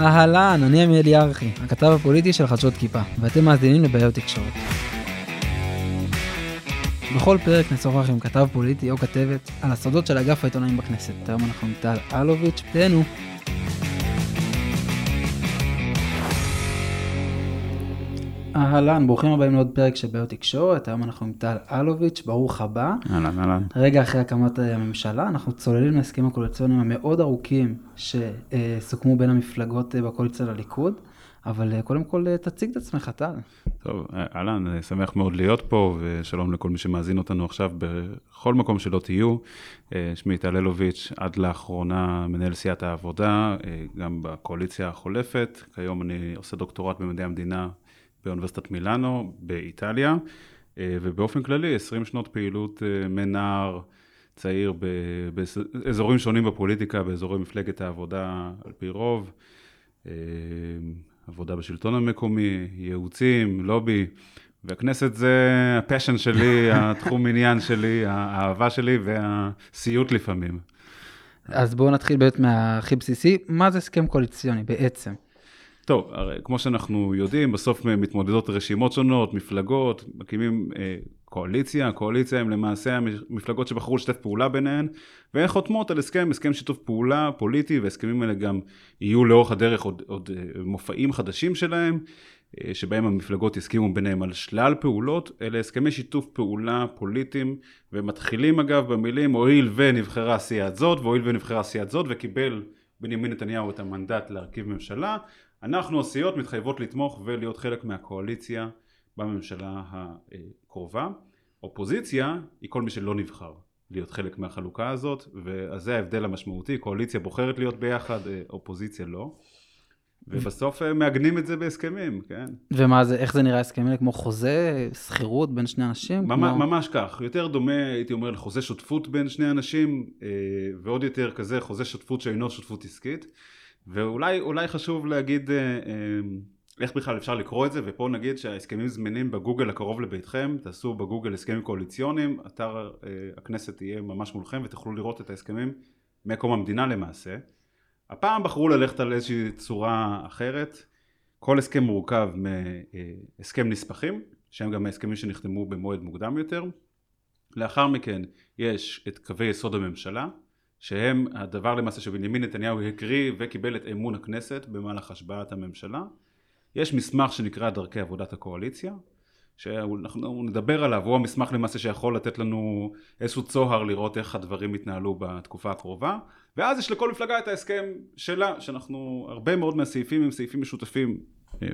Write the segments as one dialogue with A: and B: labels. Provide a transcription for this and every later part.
A: אהלן, אני עמיאל ירחי, הכתב הפוליטי של חדשות כיפה, ואתם מאזינים לבעיות תקשורת. בכל פרק נשוחח עם כתב פוליטי או כתבת על הסודות של אגף העיתונאים בכנסת. היום אנחנו עם טל אלוביץ', תהנו. אהלן, ברוכים הבאים לעוד פרק של בעיות תקשורת, היום אנחנו עם טל אלוביץ', ברוך הבא.
B: אהלן, אהלן.
A: רגע אחרי הקמת הממשלה, אנחנו צוללים להסכמים הקואליציוניים המאוד ארוכים שסוכמו בין המפלגות בקואליציה לליכוד, אבל קודם כל תציג את עצמך, טל.
B: טוב, אהלן, שמח מאוד להיות פה, ושלום לכל מי שמאזין אותנו עכשיו בכל מקום שלא תהיו. שמי טל אלוביץ', עד לאחרונה מנהל סיעת העבודה, גם בקואליציה החולפת. כיום אני עושה דוקטורט במדעי המדינה באוניברסיטת מילאנו באיטליה, ובאופן כללי 20 שנות פעילות מנער צעיר באזורים שונים בפוליטיקה, באזורי מפלגת העבודה על פי רוב, עבודה בשלטון המקומי, ייעוצים, לובי, והכנסת זה הפשן שלי, התחום עניין שלי, האהבה שלי והסיוט לפעמים.
A: אז בואו נתחיל באמת מהכי בסיסי, מה זה הסכם קואליציוני בעצם?
B: טוב, הרי כמו שאנחנו יודעים, בסוף מתמודדות רשימות שונות, מפלגות, מקימים אה, קואליציה, קואליציה הם למעשה המפלגות שבחרו לשתף פעולה ביניהן, והן חותמות על הסכם, הסכם שיתוף פעולה פוליטי, והסכמים האלה גם יהיו לאורך הדרך עוד, עוד אה, מופעים חדשים שלהם, אה, שבהם המפלגות יסכימו ביניהם על שלל פעולות, אלה הסכמי שיתוף פעולה פוליטיים, ומתחילים אגב במילים, הואיל ונבחרה סיעת זאת, והואיל ונבחרה סיעת זאת, וקיבל בנימין נתניהו את המנדט להרכיב ממשלה, אנחנו הסיעות מתחייבות לתמוך ולהיות חלק מהקואליציה בממשלה הקרובה. אופוזיציה היא כל מי שלא נבחר להיות חלק מהחלוקה הזאת, ואז זה ההבדל המשמעותי, קואליציה בוחרת להיות ביחד, אופוזיציה לא. ובסוף מעגנים את זה בהסכמים, כן.
A: ומה זה, איך זה נראה הסכמים? כמו חוזה, שכירות בין שני אנשים?
B: ממש, כמו... ממש כך, יותר דומה, הייתי אומר, לחוזה שותפות בין שני אנשים, ועוד יותר כזה, חוזה שותפות שאינו שותפות עסקית. ואולי חשוב להגיד איך בכלל אפשר לקרוא את זה, ופה נגיד שההסכמים זמינים בגוגל הקרוב לביתכם, תעשו בגוגל הסכמים קואליציוניים, אתר הכנסת יהיה ממש מולכם ותוכלו לראות את ההסכמים מקום המדינה למעשה. הפעם בחרו ללכת על איזושהי צורה אחרת, כל הסכם מורכב מהסכם נספחים, שהם גם ההסכמים שנחתמו במועד מוקדם יותר. לאחר מכן יש את קווי יסוד הממשלה, שהם הדבר למעשה שבנימין נתניהו הקריא וקיבל את אמון הכנסת במהלך השבעת הממשלה. יש מסמך שנקרא דרכי עבודת הקואליציה, שאנחנו נדבר עליו, הוא המסמך למעשה שיכול לתת לנו איזשהו צוהר לראות איך הדברים יתנהלו בתקופה הקרובה, ואז יש לכל מפלגה את ההסכם שלה, שאנחנו, הרבה מאוד מהסעיפים הם סעיפים משותפים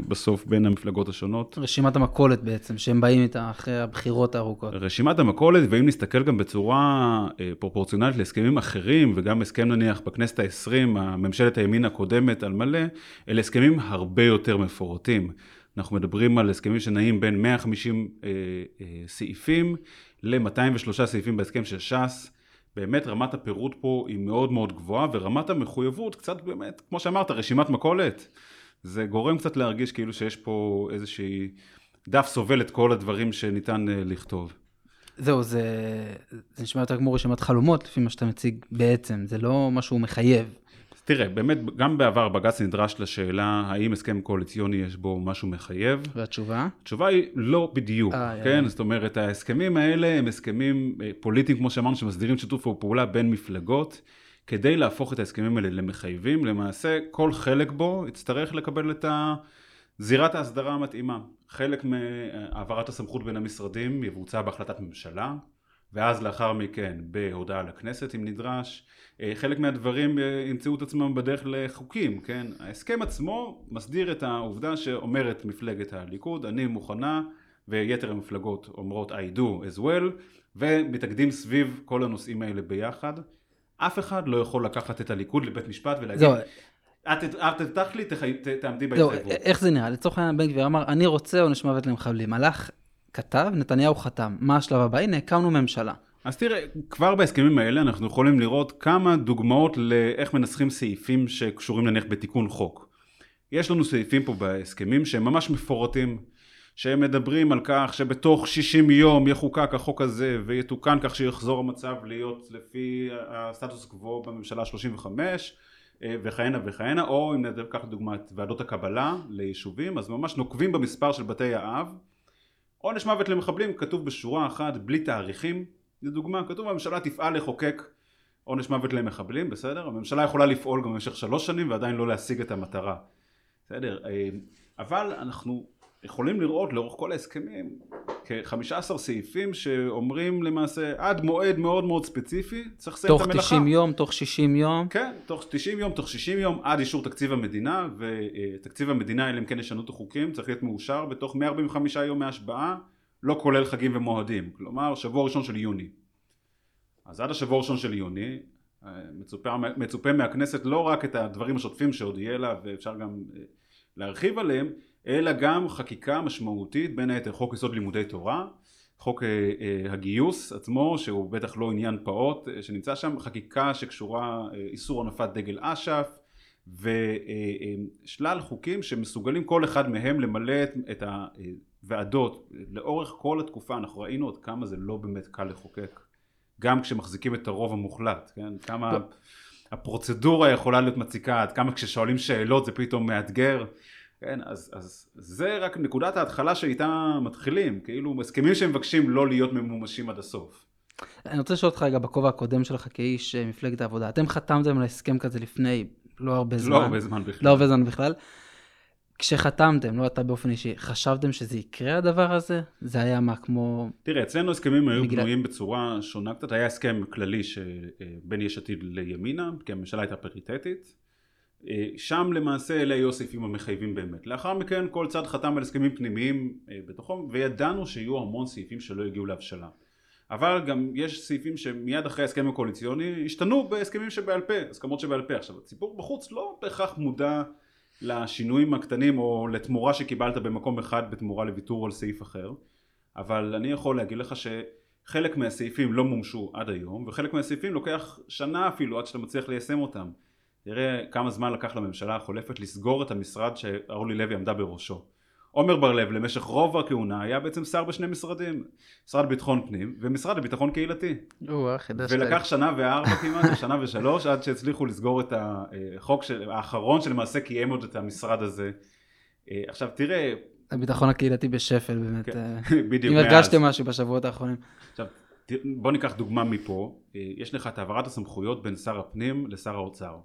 B: בסוף בין המפלגות השונות.
A: רשימת המכולת בעצם, שהם באים איתה אחרי הבחירות הארוכות.
B: רשימת המכולת, ואם נסתכל גם בצורה פרופורציונלית להסכמים אחרים, וגם הסכם נניח בכנסת העשרים, הממשלת הימין הקודמת על מלא, אלה הסכמים הרבה יותר מפורטים. אנחנו מדברים על הסכמים שנעים בין 150 אה, אה, סעיפים ל-203 סעיפים בהסכם של ש"ס. באמת רמת הפירוט פה היא מאוד מאוד גבוהה, ורמת המחויבות קצת באמת, כמו שאמרת, רשימת מכולת. זה גורם קצת להרגיש כאילו שיש פה איזושהי דף סובל את כל הדברים שניתן לכתוב.
A: זהו, זה, זה נשמע יותר כמו רשימת חלומות לפי מה שאתה מציג בעצם, זה לא משהו מחייב.
B: תראה, באמת, גם בעבר בג"ץ נדרש לשאלה האם הסכם קואליציוני יש בו משהו מחייב.
A: והתשובה?
B: התשובה היא לא בדיוק, 아, כן? יא. זאת אומרת, ההסכמים האלה הם הסכמים פוליטיים, כמו שאמרנו, שמסדירים שיתוף פעולה בין מפלגות. כדי להפוך את ההסכמים האלה למחייבים, למעשה כל חלק בו יצטרך לקבל את זירת ההסדרה המתאימה. חלק מהעברת הסמכות בין המשרדים יבוצע בהחלטת ממשלה, ואז לאחר מכן בהודעה לכנסת אם נדרש. חלק מהדברים ימצאו את עצמם בדרך לחוקים, כן? ההסכם עצמו מסדיר את העובדה שאומרת מפלגת הליכוד, אני מוכנה, ויתר המפלגות אומרות I do as well, ומתאגדים סביב כל הנושאים האלה ביחד. אף אחד לא יכול לקחת את הליכוד לבית משפט ולהגיד, את תפתח לי, תעמדי בהתחייבות.
A: איך זה נראה? לצורך העניין בן גביר אמר, אני רוצה עונש מוות למחבלים. הלך, כתב, נתניהו חתם. מה השלב הבא? הנה, הקמנו ממשלה.
B: אז תראה, כבר בהסכמים האלה אנחנו יכולים לראות כמה דוגמאות לאיך מנסחים סעיפים שקשורים נניח בתיקון חוק. יש לנו סעיפים פה בהסכמים שהם ממש מפורטים. שהם מדברים על כך שבתוך 60 יום יחוקק החוק הזה ויתוקן כך שיחזור המצב להיות לפי הסטטוס קוו בממשלה 35 אה, וכהנה וכהנה, או אם ניקח לדוגמה את ועדות הקבלה ליישובים, אז ממש נוקבים במספר של בתי האב. עונש מוות למחבלים כתוב בשורה אחת בלי תאריכים, לדוגמה, כתוב הממשלה תפעל לחוקק עונש מוות למחבלים, בסדר? הממשלה יכולה לפעול גם במשך שלוש שנים ועדיין לא להשיג את המטרה, בסדר? אה, אבל אנחנו יכולים לראות לאורך כל ההסכמים כ-15 סעיפים שאומרים למעשה עד מועד מאוד מאוד ספציפי צריך לסיים את המלאכה.
A: תוך 90 יום, תוך 60 יום.
B: כן, תוך 90 יום, תוך 60 יום עד אישור תקציב המדינה ותקציב המדינה אלא אם כן ישנו את החוקים צריך להיות מאושר בתוך 145 יום מהשבעה לא כולל חגים ומועדים כלומר שבוע ראשון של יוני אז עד השבוע הראשון של יוני אה, מצופה, מצופה מהכנסת לא רק את הדברים השוטפים שעוד יהיה לה ואפשר גם אה, להרחיב עליהם אלא גם חקיקה משמעותית בין היתר חוק יסוד לימודי תורה חוק אה, אה, הגיוס עצמו שהוא בטח לא עניין פעוט אה, שנמצא שם חקיקה שקשורה איסור הנפת דגל אש"ף ושלל חוקים שמסוגלים כל אחד מהם למלא את, את הוועדות. לאורך כל התקופה אנחנו ראינו עוד כמה זה לא באמת קל לחוקק גם כשמחזיקים את הרוב המוחלט כן? כמה הפרוצדורה יכולה להיות מציקה עד כמה כששואלים שאלות זה פתאום מאתגר כן, אז, אז זה רק נקודת ההתחלה שאיתה מתחילים, כאילו הסכמים שמבקשים לא להיות ממומשים עד הסוף.
A: אני רוצה לשאול אותך רגע בכובע הקודם שלך כאיש אה, מפלגת העבודה, אתם חתמתם על הסכם כזה לפני לא הרבה זמן.
B: לא הרבה זמן בכלל.
A: לא הרבה זמן בכלל. כשחתמתם, לא אתה באופן אישי, חשבתם שזה יקרה הדבר הזה? זה היה מה, כמו...
B: תראה, אצלנו הסכמים היו בגלל... בנויים בצורה שונה קצת, היה הסכם כללי שבין יש עתיד לימינה, כי הממשלה הייתה פריטטית. אה, שם למעשה אלה היו הסעיפים המחייבים באמת. לאחר מכן כל צד חתם על הסכמים פנימיים אה, בתוכו וידענו שיהיו המון סעיפים שלא הגיעו להבשלה. אבל גם יש סעיפים שמיד אחרי ההסכם הקואליציוני השתנו בהסכמים שבעל פה, הסכמות שבעל פה. עכשיו הציבור בחוץ לא בהכרח מודע לשינויים הקטנים או לתמורה שקיבלת במקום אחד בתמורה לוויתור על סעיף אחר אבל אני יכול להגיד לך שחלק מהסעיפים לא מומשו עד היום וחלק מהסעיפים לוקח שנה אפילו עד שאתה מצליח ליישם אותם תראה כמה זמן לקח לממשלה החולפת לסגור את המשרד שאורלי לוי עמדה בראשו. עומר בר לב למשך רוב הכהונה היה בעצם שר בשני משרדים, משרד לביטחון פנים ומשרד לביטחון קהילתי. ולקח שנה וארבע כמעט, שנה ושלוש, עד שהצליחו לסגור את החוק של, האחרון שלמעשה קיים עוד את המשרד הזה. אה, עכשיו תראה...
A: הביטחון הקהילתי בשפל באמת. כן, אה, בדיוק. אם הרגשתם משהו בשבועות האחרונים.
B: עכשיו בוא ניקח דוגמה מפה, אה, יש לך את העברת הסמכויות בין שר הפנים לשר האוצר.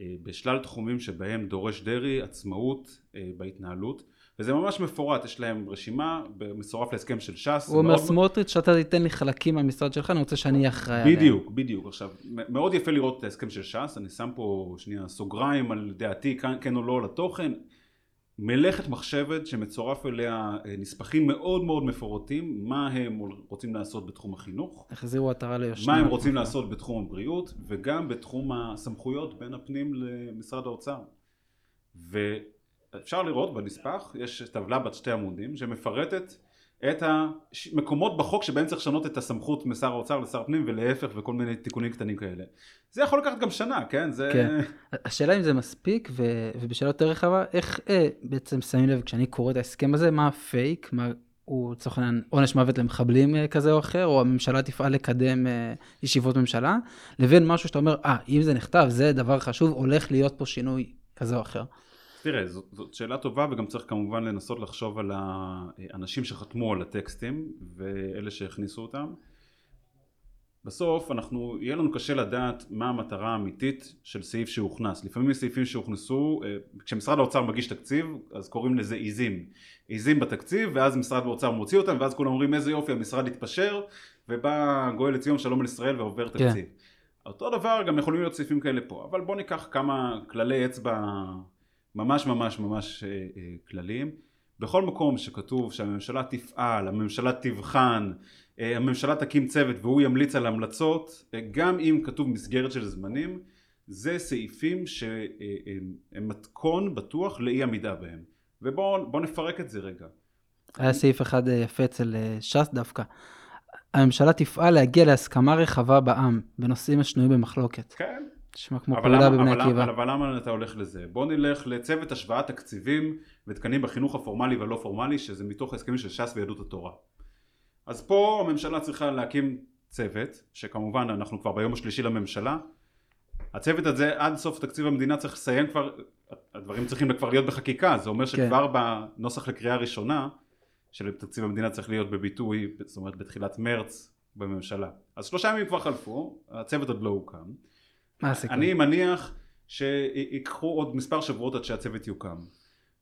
B: אה, בשלל תחומים שבהם דורש דרעי עצמאות אה, בהתנהלות וזה ממש מפורט, יש להם רשימה מצורף להסכם של ש"ס.
A: הוא אומר סמוטריץ' שאתה תיתן לי חלקים מהמשרד שלך, אני רוצה שאני אחראי
B: עליהם. בדיוק, בדיוק. עכשיו, מאוד יפה לראות את ההסכם של ש"ס, אני שם פה שנייה סוגריים על דעתי, כן או לא לתוכן. מלאכת מחשבת שמצורף אליה אה, נספחים מאוד מאוד מפורטים מה הם רוצים לעשות בתחום החינוך,
A: החזירו עטרה ליושנה,
B: מה הם רוצים לעשות בתחום הבריאות וגם בתחום הסמכויות בין הפנים למשרד האוצר. ואפשר לראות בנספח יש טבלה בת שתי עמודים שמפרטת את המקומות בחוק שבהם צריך לשנות את הסמכות משר האוצר לשר פנים ולהפך וכל מיני תיקונים קטנים כאלה. זה יכול לקחת גם שנה, כן? זה...
A: כן. השאלה אם זה מספיק, ו... ובשאלה יותר רחבה, איך אה, בעצם שמים לב כשאני קורא את ההסכם הזה, מה הפייק, מה הוא לצורך העניין עונש מוות למחבלים אה, כזה או אחר, או הממשלה תפעל לקדם אה, ישיבות ממשלה, לבין משהו שאתה אומר, אה, אם זה נכתב, זה דבר חשוב, הולך להיות פה שינוי כזה או אחר.
B: תראה, זאת, זאת שאלה טובה וגם צריך כמובן לנסות לחשוב על האנשים שחתמו על הטקסטים ואלה שהכניסו אותם. בסוף אנחנו, יהיה לנו קשה לדעת מה המטרה האמיתית של סעיף שהוכנס. לפעמים סעיפים שהוכנסו, אה, כשמשרד האוצר מגיש תקציב אז קוראים לזה עיזים. עיזים בתקציב ואז משרד האוצר מוציא אותם ואז כולם אומרים איזה יופי המשרד התפשר ובא גואל לציון שלום על ישראל ועובר כן. תקציב. כן. אותו דבר גם יכולים להיות סעיפים כאלה פה, אבל בוא ניקח כמה כללי אצבע ממש ממש ממש אה, אה, כלליים. בכל מקום שכתוב שהממשלה תפעל, הממשלה תבחן, אה, הממשלה תקים צוות והוא ימליץ על המלצות, גם אם כתוב מסגרת של זמנים, זה סעיפים שהם מתכון בטוח לאי עמידה בהם. ובואו נפרק את זה רגע.
A: היה סעיף אחד יפה אצל ש"ס דווקא. הממשלה תפעל להגיע להסכמה רחבה בעם בנושאים השנויים במחלוקת.
B: כן,
A: נשמע כמו פעולה בבני עקיבא.
B: אבל, אבל למה אתה הולך לזה? בוא נלך לצוות השוואת תקציבים ותקנים בחינוך הפורמלי והלא פורמלי שזה מתוך ההסכמים של ש"ס ויהדות התורה. אז פה הממשלה צריכה להקים צוות שכמובן אנחנו כבר ביום השלישי לממשלה הצוות הזה עד סוף תקציב המדינה צריך לסיים כבר, הדברים צריכים כבר להיות בחקיקה, זה אומר
A: כן.
B: שכבר בנוסח לקריאה ראשונה של תקציב המדינה צריך להיות בביטוי, זאת אומרת בתחילת מרץ בממשלה. אז שלושה ימים כבר חלפו, הצוות עוד לא הוקם.
A: מה הסיכוי?
B: אני מניח שיקחו עוד מספר שבועות עד שהצוות יוקם.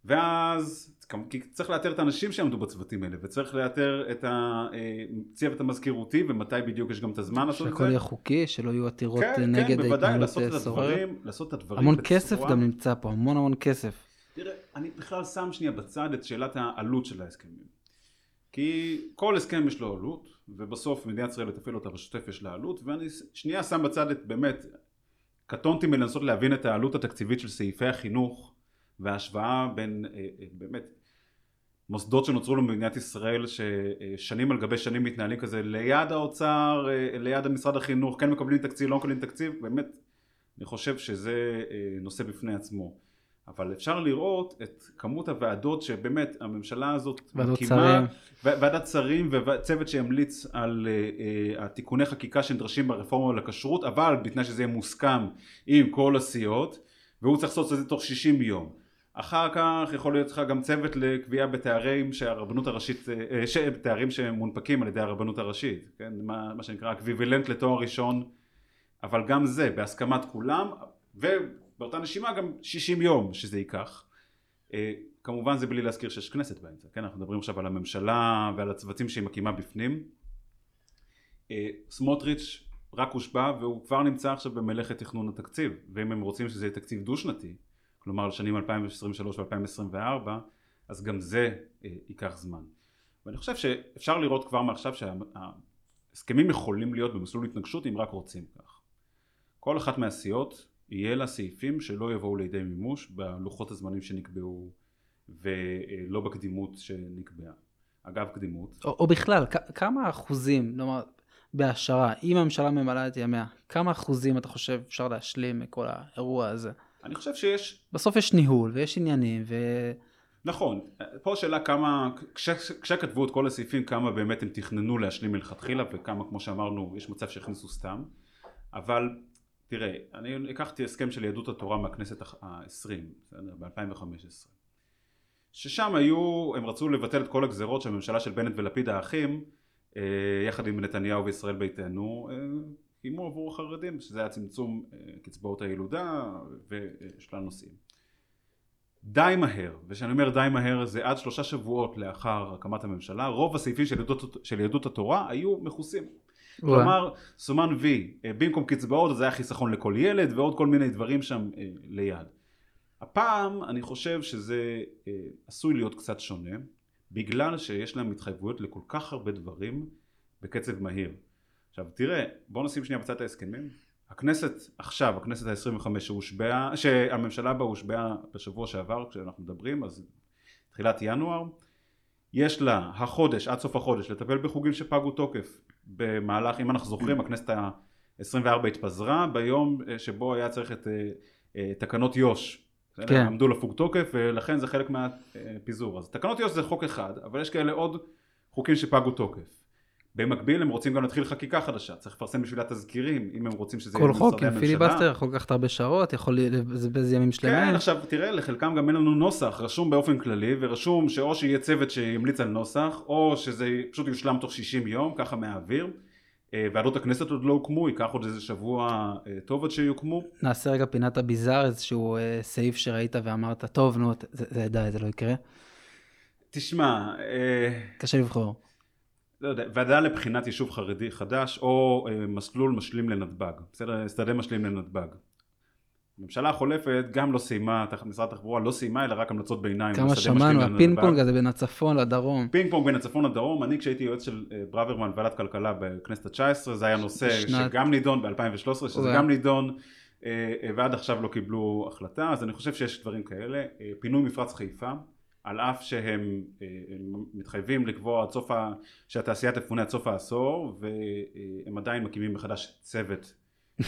B: ואז כי צריך לאתר את האנשים שיעמדו בצוותים האלה וצריך לאתר את הצוות המזכירותי ומתי בדיוק יש גם את הזמן לעשות את זה.
A: שהכל יהיה חוקי, שלא יהיו עתירות
B: כן,
A: נגד
B: כן, בוודאי,
A: ההתנהלות
B: לעשות את. הדברים, לעשות את הדברים
A: המון
B: בצורה-
A: כסף גם נמצא פה, המון המון כסף.
B: תראה, אני בכלל שם שנייה בצד את שאלת העלות של ההסכמים. כי כל הסכם יש לו עלות, ובסוף מדינת ישראל לתפעל אותה בשוטף יש לה עלות, ואני שנייה שם בצד את באמת, קטונתי מלנסות להבין את העלות התקציבית של סעיפי החינוך, וההשוואה בין אה, אה, באמת מוסדות שנוצרו לנו במדינת ישראל ששנים על גבי שנים מתנהלים כזה ליד האוצר, אה, ליד משרד החינוך, כן מקבלים תקציב, לא מקבלים תקציב, באמת אני חושב שזה נושא בפני עצמו. אבל אפשר לראות את כמות הוועדות שבאמת הממשלה הזאת
A: ועדות שרים.
B: ו- ועדת שרים וצוות שהמליץ על uh, אה, התיקוני חקיקה שנדרשים ברפורמה לכשרות אבל בתנאי שזה יהיה מוסכם עם כל הסיעות והוא צריך לעשות את זה תוך 60 יום אחר כך יכול להיות לך גם צוות לקביעה בתארים שהרבנות הראשית, אה, ש- תארים שמונפקים על ידי הרבנות הראשית, כן? מה, מה שנקרא equivalent לתואר ראשון, אבל גם זה בהסכמת כולם, ובאותה נשימה גם 60 יום שזה ייקח. אה, כמובן זה בלי להזכיר שיש כנסת באמצע, כן? אנחנו מדברים עכשיו על הממשלה ועל הצוותים שהיא מקימה בפנים. אה, סמוטריץ' רק הושבע והוא כבר נמצא עכשיו במלאכת תכנון התקציב, ואם הם רוצים שזה יהיה תקציב דו שנתי, כלומר לשנים 2023 ו-2024, אז גם זה אה, ייקח זמן. ואני חושב שאפשר לראות כבר מעכשיו שההסכמים יכולים להיות במסלול התנגשות אם רק רוצים כך. כל אחת מהסיעות יהיה לה סעיפים שלא יבואו לידי מימוש בלוחות הזמנים שנקבעו ולא בקדימות שנקבעה. אגב קדימות,
A: או, או בכלל, כ- כמה אחוזים, נאמר, בהשערה, אם הממשלה ממלאה את ימיה, כמה אחוזים אתה חושב אפשר להשלים מכל האירוע הזה?
B: אני חושב שיש
A: בסוף יש ניהול ויש עניינים, ו...
B: נכון, פה השאלה כמה, כש, כשכתבו את כל הסעיפים כמה באמת הם תכננו להשלים מלכתחילה וכמה כמו שאמרנו יש מצב שהכניסו סתם אבל תראה, אני לקחתי הסכם של יהדות התורה מהכנסת העשרים, בסדר? ב-2015 ששם היו, הם רצו לבטל את כל הגזרות שהממשלה של בנט ולפיד האחים אה, יחד עם נתניהו וישראל ביתנו אה, קיימו עבור החרדים שזה היה צמצום אה, קצבאות הילודה ושלל נושאים די מהר, וכשאני אומר די מהר זה עד שלושה שבועות לאחר הקמת הממשלה, רוב הסעיפים של של יהדות התורה היו מכוסים. כלומר, סומן וי, אה, במקום קצבאות זה היה חיסכון לכל ילד ועוד כל מיני דברים שם אה, ליד. הפעם אני חושב שזה אה, עשוי להיות קצת שונה, בגלל שיש להם התחייבויות לכל כך הרבה דברים בקצב מהיר. עכשיו תראה, בוא נשים שנייה בצד ההסכמים. הכנסת עכשיו, הכנסת ה-25 שהושבעה, שהממשלה בה הושבעה בשבוע שעבר כשאנחנו מדברים, אז תחילת ינואר, יש לה החודש, עד סוף החודש, לטפל בחוגים שפגו תוקף במהלך, אם אנחנו זוכרים, הכנסת ה-24 התפזרה ביום אה, שבו היה צריך את אה, אה, תקנות יו"ש.
A: כן.
B: עמדו לפוג תוקף ולכן זה חלק מהפיזור. אז תקנות יו"ש זה חוק אחד, אבל יש כאלה עוד חוקים שפגו תוקף. במקביל הם רוצים גם להתחיל חקיקה חדשה, צריך לפרסם בשבילה תזכירים, אם הם רוצים שזה
A: כל חוק
B: במשרדי
A: עם
B: הממשלה.
A: פיליבסטר יכול לקחת הרבה שעות, יכול לבזבז ימים שלמים.
B: כן, עכשיו תראה, לחלקם גם אין לנו נוסח, רשום באופן כללי, ורשום שאו שיהיה צוות שימליץ על נוסח, או שזה פשוט יושלם תוך 60 יום, ככה מהאוויר. אה, ועדות הכנסת עוד לא הוקמו, ייקח עוד איזה שבוע אה, טוב עד שיוקמו.
A: נעשה רגע פינת הביזאר, איזשהו אה, סעיף שראית ואמרת, טוב, נו, זה, זה די, זה לא יקרה.
B: תשמע,
A: קשה לבחור.
B: לא יודע, ועדה לבחינת יישוב חרדי חדש, או אה, מסלול משלים לנתב"ג, בסדר? שדה משלים לנתב"ג. הממשלה החולפת גם לא סיימה, משרד התחבורה לא סיימה, אלא רק המלצות ביניים.
A: כמה שמענו,
B: משלים לנתב"ג.
A: הפינג פונג הזה בין הצפון לדרום.
B: פינג פונג בין הצפון לדרום, אני כשהייתי יועץ של אה, ברוורמן בוועדת כלכלה בכנסת התשע עשרה, זה היה נושא
A: בשנת-
B: שגם נידון ב-2013, שזה
A: אוקיי.
B: גם נידון, אה, אה, ועד עכשיו לא קיבלו החלטה, אז אני חושב שיש דברים כאלה. פינוי מפרץ חיפה, על אף שהם אה, מתחייבים לקבוע עד סוף, שהתעשייה תפונה עד סוף העשור, והם עדיין מקימים מחדש צוות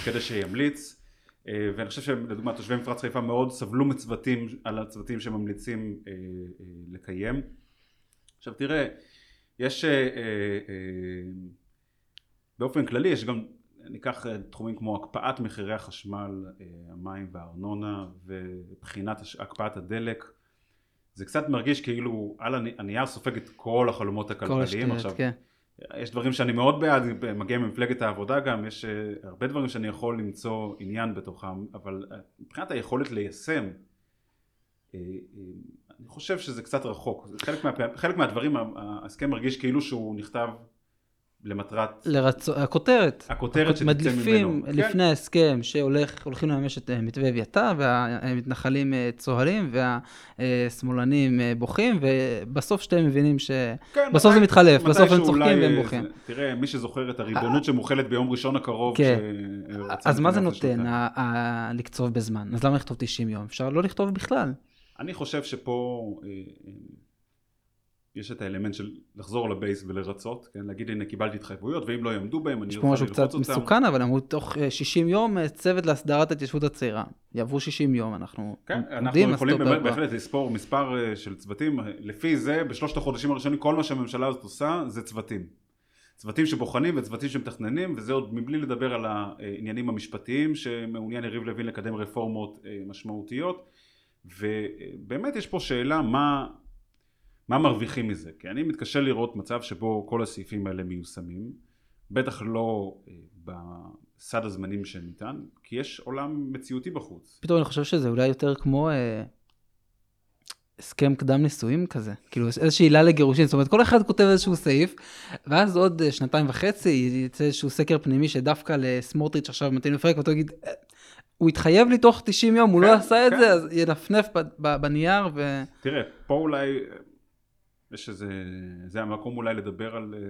B: כדי שימליץ. אה, ואני חושב שלדוגמה תושבי מפרץ חיפה מאוד סבלו מצוותים על הצוותים שממליצים אה, לקיים. עכשיו תראה, יש באופן כללי יש גם ניקח תחומים כמו הקפאת מחירי החשמל, המים והארנונה ובחינת הקפאת הדלק. זה קצת מרגיש כאילו על הני- הנייר סופג את כל החלומות
A: כל
B: הכלכליים.
A: השטויות,
B: עכשיו,
A: כן.
B: יש דברים שאני מאוד בעד, מגיע ממפלגת העבודה גם, יש אה, הרבה דברים שאני יכול למצוא עניין בתוכם, אבל אה, מבחינת היכולת ליישם, אה, אני חושב שזה קצת רחוק. חלק, מה, חלק מהדברים, ההסכם מרגיש כאילו שהוא נכתב למטרת
A: לרצו... הכותרת.
B: הכותרת שתצא
A: מדליפים
B: ממנו. כן.
A: לפני ההסכם שהולכים לממש את אה, מתווה אביתר, והמתנחלים אה, צוהלים, והשמאלנים אה, בוחים, ובסוף שתיהם מבינים ש...
B: כן,
A: בסוף זה
B: מתי-
A: מתחלף, בסוף הם צוחקים והם בוכים.
B: זה- תראה, מי שזוכר את הריבונות שמוחלת ביום ראשון הקרוב,
A: כן.
B: שרצה
A: אז מה זה נותן. ה- ה- לקצוב בזמן? אז למה לכתוב 90 יום? אפשר לא לכתוב בכלל.
B: אני חושב שפה יש את האלמנט של לחזור לבייס ולרצות, כן? להגיד הנה קיבלתי התחייבויות ואם לא יעמדו בהם אני
A: יש פה משהו קצת
B: ללחוץ אותם.
A: מסוכן, אבל אמרו תוך אה, 60 יום אה, צוות להסדרת ההתיישבות הצעירה. יעברו 60 יום, אנחנו
B: כן, אנחנו יכולים באמת
A: בא.
B: בהחלט לספור מספר אה, של צוותים, לפי זה בשלושת החודשים הראשונים כל מה שהממשלה הזאת עושה זה צוותים. צוותים שבוחנים וצוותים שמתכננים וזה עוד מבלי לדבר על העניינים המשפטיים שמעוניין יריב לוין לקדם רפורמות אה, משמעותיות ובאמת יש פה שאלה מה, מה מרוויחים מזה? כי אני מתקשה לראות מצב שבו כל הסעיפים האלה מיושמים בטח לא אה, בסד הזמנים שניתן כי יש עולם מציאותי בחוץ.
A: פתאום אני חושב שזה אולי יותר כמו אה, הסכם קדם נישואים כזה, כאילו איזושהי עילה לגירושין, זאת אומרת כל אחד כותב איזשהו סעיף, ואז עוד אה, שנתיים וחצי יצא איזשהו סקר פנימי שדווקא לסמוטריץ' עכשיו מתאים לפרק, ואותו יגיד, "אה, הוא התחייב לי תוך 90 יום, הוא
B: כן,
A: לא עשה את
B: כן.
A: זה, אז ינפנף בנייר, ו...
B: תראה, פה אולי יש איזה, זה המקום אולי לדבר על אה,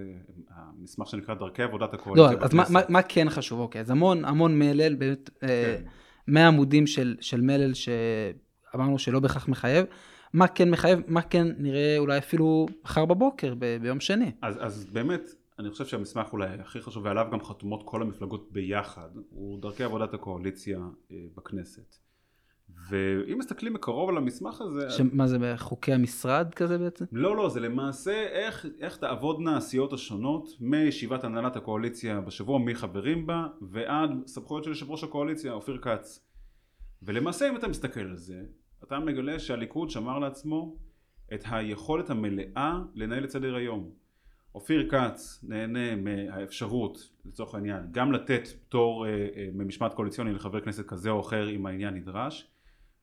B: המסמך שנקרא דרכי עבודת
A: לא,
B: הקואליציה
A: אז מה. מה, מה כן חשוב? אוקיי, אז המון המון מלל, באמת, אה,
B: כן.
A: 100 עמודים של, של מלל שאמרנו שלא בהכרח מחייב. מה כן מחייב, מה כן נראה אולי אפילו מחר בבוקר, ב, ביום שני.
B: אז, אז באמת, אני חושב שהמסמך אולי הכי חשוב, ועליו גם חתומות כל המפלגות ביחד, הוא דרכי עבודת הקואליציה אה, בכנסת. ואם מסתכלים מקרוב על המסמך הזה,
A: שמה זה, בחוקי המשרד כזה בעצם?
B: לא, לא, זה למעשה איך, איך תעבודנה הסיעות השונות מישיבת הנהלת הקואליציה בשבוע מי חברים בה ועד סמכויות של יושב ראש הקואליציה אופיר כץ. ולמעשה אם אתה מסתכל על זה, אתה מגלה שהליכוד שמר לעצמו את היכולת המלאה לנהל את סדר היום. אופיר כץ נהנה מהאפשרות לצורך העניין גם לתת פטור אה, אה, ממשמעת קואליציוני לחבר כנסת כזה או אחר אם העניין נדרש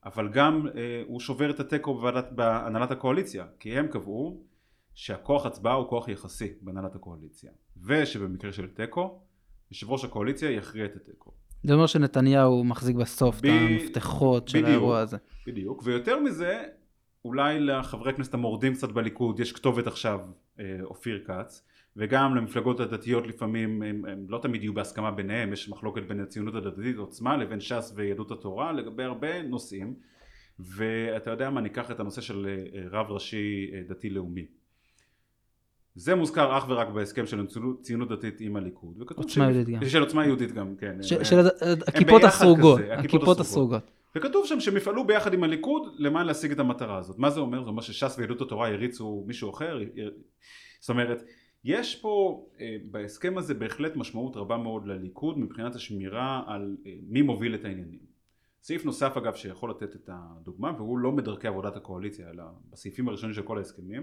B: אבל גם אה, הוא שובר את התיקו בהנהלת הקואליציה כי הם קבעו שהכוח הצבעה הוא כוח יחסי בהנהלת הקואליציה ושבמקרה של תיקו יושב ראש הקואליציה יכריע את התיקו
A: זה אומר שנתניהו מחזיק בסוף
B: ב-
A: את המפתחות של
B: בדיוק.
A: האירוע הזה.
B: בדיוק ויותר מזה אולי לחברי הכנסת המורדים קצת בליכוד יש כתובת עכשיו אה, אופיר כץ וגם למפלגות הדתיות לפעמים הם, הם לא תמיד יהיו בהסכמה ביניהם יש מחלוקת בין הציונות הדתית עוצמה לבין ש"ס ויהדות התורה לגבי הרבה נושאים ואתה יודע מה ניקח את הנושא של אה, רב ראשי אה, דתי לאומי זה מוזכר אך ורק בהסכם של ציונות דתית עם הליכוד
A: עוצמה
B: ש-
A: יהודית גם.
B: של עוצמה יהודית גם כן
A: ש-
B: אה,
A: של הד- הכיפות הסרוגות,
B: הכיפות הסרוגות.
A: הסרוגות.
B: וכתוב שם שהם יפעלו ביחד עם הליכוד למען להשיג את המטרה הזאת. מה זה אומר? זה אומר שש"ס ויהדות התורה יריצו מישהו אחר? י- זאת אומרת, יש פה אה, בהסכם הזה בהחלט משמעות רבה מאוד לליכוד מבחינת השמירה על אה, מי מוביל את העניינים. סעיף נוסף אגב שיכול לתת את הדוגמה והוא לא בדרכי עבודת הקואליציה אלא בסעיפים הראשונים של כל ההסכמים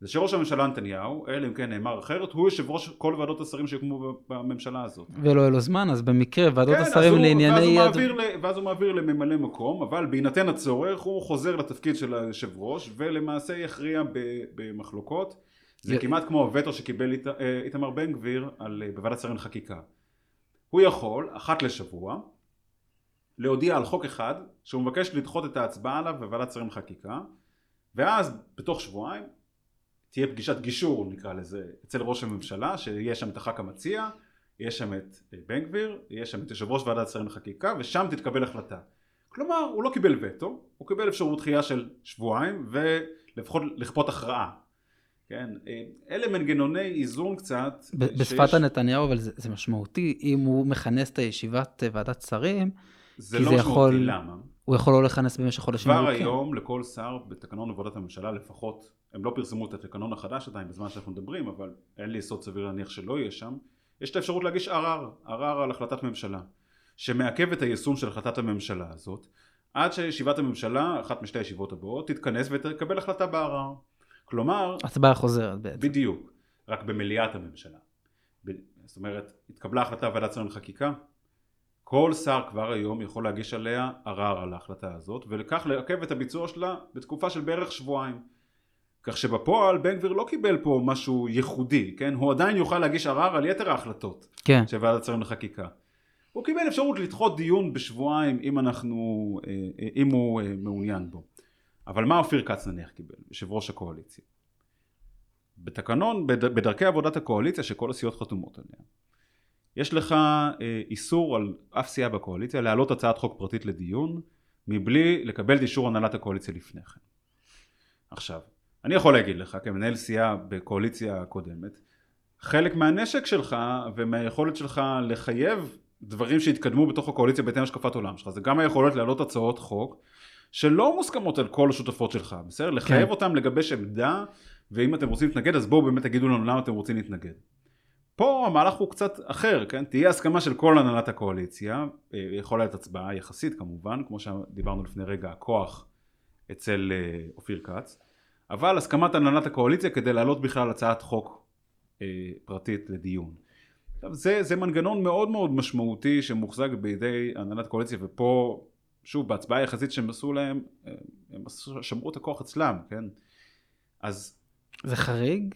B: זה שראש הממשלה נתניהו, אלא אם כן נאמר אחרת, הוא יושב ראש כל ועדות השרים שהוקמו בממשלה הזאת.
A: ולא יהיה לו זמן, אז במקרה ועדות
B: כן,
A: השרים
B: הוא- ואז
A: לענייני...
B: הוא,
A: יד-
B: מעביר, ל- ואז הוא מעביר לממלא מקום, אבל בהינתן הצורך הוא חוזר לתפקיד של היושב ראש ולמעשה יכריע במחלוקות. זה כמעט כמו הווטו שקיבל אית- אה, איתמר בן גביר על, אה, בוועדת שרים לחקיקה. הוא יכול, אחת לשבוע, להודיע על חוק אחד שהוא מבקש לדחות את ההצבעה עליו בוועדת שרים לחקיקה, ואז בתוך שבועיים תהיה פגישת גישור נקרא לזה אצל ראש הממשלה שיהיה שם את הח"כ המציע יהיה שם את אה, בן גביר, יהיה שם את יושב ראש ועדת שרים לחקיקה ושם תתקבל החלטה. כלומר הוא לא קיבל וטו, הוא קיבל אפשרות דחייה של שבועיים ולפחות לכפות הכרעה. כן, אה, אלה מנגנוני איזון קצת.
A: ב-
B: שיש-
A: בשפת הנתניהו, אבל זה, זה משמעותי, אם הוא מכנס את הישיבת אה, ועדת שרים,
B: זה לא
A: זה
B: משמעותי,
A: יכול-
B: למה?
A: הוא יכול לא לכנס במשך חודשים
B: כבר
A: ארוכים.
B: היום לכל שר בתקנון עבודת הממשלה לפחות, הם לא פרסמו את התקנון החדש עדיין בזמן שאנחנו מדברים, אבל אין לי יסוד סביר להניח שלא יהיה שם, יש את האפשרות להגיש ערר, ערר על החלטת ממשלה, שמעכב את היישום של החלטת הממשלה הזאת, עד שישיבת הממשלה, אחת משתי הישיבות הבאות, תתכנס ותקבל החלטה בערר. כלומר...
A: הצבעה חוזרת בעצם.
B: בדיוק, רק במליאת הממשלה. ב... זאת אומרת, התקבלה החלטה בוועדת שרים לחקיקה, כל שר כבר היום יכול להגיש עליה ערר על ההחלטה הזאת, ולכך לעכב את הביצוע שלה בתקופה של בערך שבועיים. כך שבפועל בן גביר לא קיבל פה משהו ייחודי, כן? הוא עדיין יוכל להגיש ערר על יתר ההחלטות
A: כן.
B: של ועדת שרים לחקיקה. הוא קיבל אפשרות לדחות דיון בשבועיים אם אנחנו, אה, אה, אם הוא אה, מעוניין בו. אבל מה אופיר כץ נניח קיבל, יושב ראש הקואליציה? בתקנון, בדרכי עבודת הקואליציה שכל הסיעות חתומות עליה, יש לך איסור על אף סיעה בקואליציה להעלות הצעת חוק פרטית לדיון מבלי לקבל את אישור הנהלת הקואליציה לפני כן. עכשיו, אני יכול להגיד לך כמנהל סיעה בקואליציה הקודמת, חלק מהנשק שלך ומהיכולת שלך לחייב דברים שהתקדמו בתוך הקואליציה בהתאם להשקפת עולם שלך, זה גם היכולת להעלות הצעות חוק שלא מוסכמות על כל השותפות שלך, בסדר? כן. לחייב אותם לגבש עמדה, ואם אתם רוצים להתנגד אז בואו באמת תגידו לנו למה אתם רוצים להתנגד. פה המהלך הוא קצת אחר, כן? תהיה הסכמה של כל הנהלת הקואליציה, אה, יכולה להיות הצבעה יחסית כמובן, כמו שדיברנו לפני רגע, הכוח אצל אה, אופיר כץ, אבל הסכמת הנהלת הקואליציה כדי להעלות בכלל הצעת חוק אה, פרטית לדיון. עכשיו זה, זה מנגנון מאוד מאוד משמעותי שמוחזק בידי הנהלת קואליציה ופה שוב בהצבעה היחסית שהם עשו להם הם שמרו את הכוח אצלם כן? אז
A: זה חריג?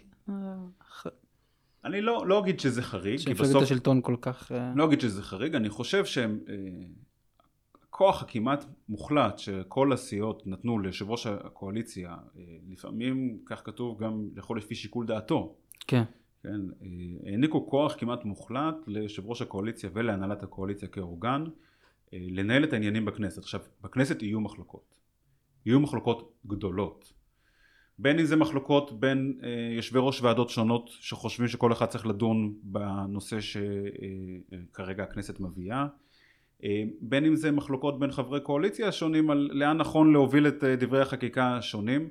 B: אני לא, לא אגיד שזה חריג
A: שמפלגת השלטון כל כך
B: אה, לא אגיד שזה חריג אני חושב שהם אה, הכוח הכמעט מוחלט שכל הסיעות נתנו ליושב ראש הקואליציה אה, לפעמים כך כתוב גם יכול לפי שיקול דעתו.
A: כן.
B: כן, העניקו כוח כמעט מוחלט ליושב ראש הקואליציה ולהנהלת הקואליציה כאורגן לנהל את העניינים בכנסת. עכשיו, בכנסת יהיו מחלוקות. יהיו מחלוקות גדולות. בין אם זה מחלוקות בין אה, יושבי ראש ועדות שונות שחושבים שכל אחד צריך לדון בנושא שכרגע הכנסת מביאה, בין אם זה מחלוקות בין חברי קואליציה שונים על לאן נכון להוביל את דברי החקיקה השונים.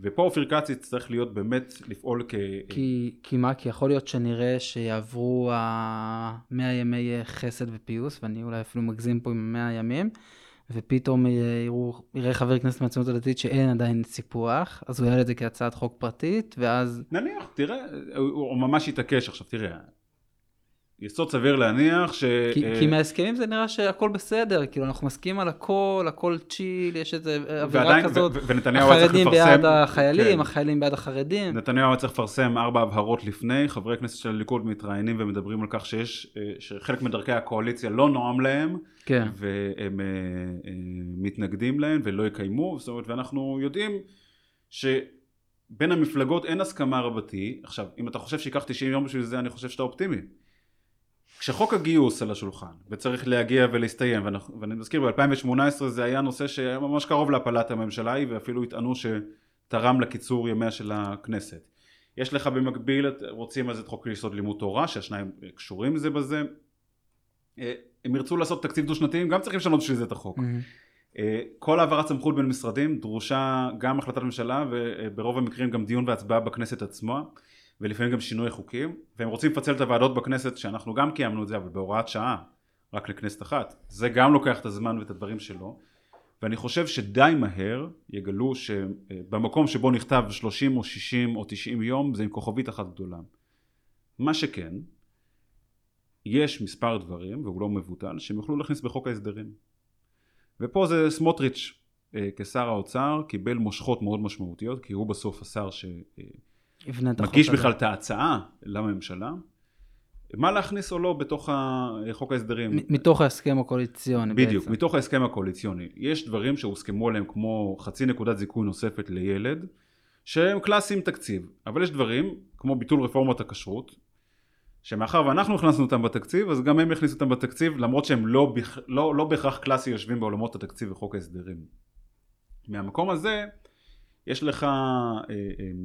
B: ופה אופיר כץ יצטרך להיות באמת לפעול כ...
A: כי, כי מה? כי יכול להיות שנראה שיעברו המאה ימי חסד ופיוס, ואני אולי אפילו מגזים פה עם המאה ימים, ופתאום יראו, יראה חבר כנסת מהציונות הדתית שאין עדיין סיפוח, אז הוא יעלה את זה כהצעת חוק פרטית, ואז...
B: נניח, תראה, הוא ממש יתעקש עכשיו, תראה, יסוד סביר להניח ש...
A: כי, uh, כי מההסכמים זה נראה שהכל בסדר, כאילו אנחנו מסכימים על הכל, הכל צ'יל, יש איזה אווירה ועדיין, כזאת, ו- ונתניהו היה צריך לפרסם... החרדים בעד החיילים, כן. החיילים בעד החרדים.
B: נתניהו היה צריך לפרסם ארבע הבהרות לפני, חברי כנסת של הליכוד מתראיינים ומדברים על כך שיש, אה, שחלק מדרכי הקואליציה לא נועם להם,
A: כן.
B: והם uh, uh, מתנגדים להם ולא יקיימו, זאת אומרת, ואנחנו יודעים שבין המפלגות אין הסכמה רבתי, עכשיו, אם אתה חושב שייקח 90 יום בשביל זה, אני חושב שאתה אופטימי. כשחוק הגיוס על השולחן וצריך להגיע ולהסתיים ואני מזכיר ב-2018 זה היה נושא שהיה ממש קרוב להפלת הממשלה ההיא ואפילו יטענו שתרם לקיצור ימיה של הכנסת. יש לך במקביל רוצים אז את חוק יסוד לימוד תורה שהשניים קשורים זה בזה. אה, הם ירצו לעשות תקציב דו שנתי גם צריכים לשנות בשביל זה את החוק. mm-hmm. כל העברת סמכות בין משרדים דרושה גם החלטת ממשלה וברוב המקרים גם דיון והצבעה בכנסת עצמה ולפעמים גם שינוי חוקים, והם רוצים לפצל את הוועדות בכנסת, שאנחנו גם קיימנו את זה, אבל בהוראת שעה, רק לכנסת אחת. זה גם לוקח את הזמן ואת הדברים שלו, ואני חושב שדי מהר יגלו שבמקום שבו נכתב 30 או 60 או 90 יום, זה עם כוכבית אחת גדולה. מה שכן, יש מספר דברים, והוא לא מבוטל, שהם יוכלו להכניס בחוק ההסדרים. ופה זה סמוטריץ' אה, כשר האוצר קיבל מושכות מאוד משמעותיות, כי הוא בסוף השר ש... מגיש בכלל את ההצעה לממשלה, מה להכניס או לא בתוך חוק ההסדרים.
A: מתוך ההסכם הקואליציוני
B: בדיוק, בעצם. מתוך ההסכם הקואליציוני. יש דברים שהוסכמו עליהם כמו חצי נקודת זיכוי נוספת לילד, שהם קלאסיים תקציב, אבל יש דברים, כמו ביטול רפורמת הכשרות, שמאחר ואנחנו הכנסנו אותם בתקציב, אז גם הם יכניסו אותם בתקציב, למרות שהם לא, לא, לא בהכרח קלאסי יושבים בעולמות התקציב וחוק ההסדרים. מהמקום הזה, יש לך אה, אה,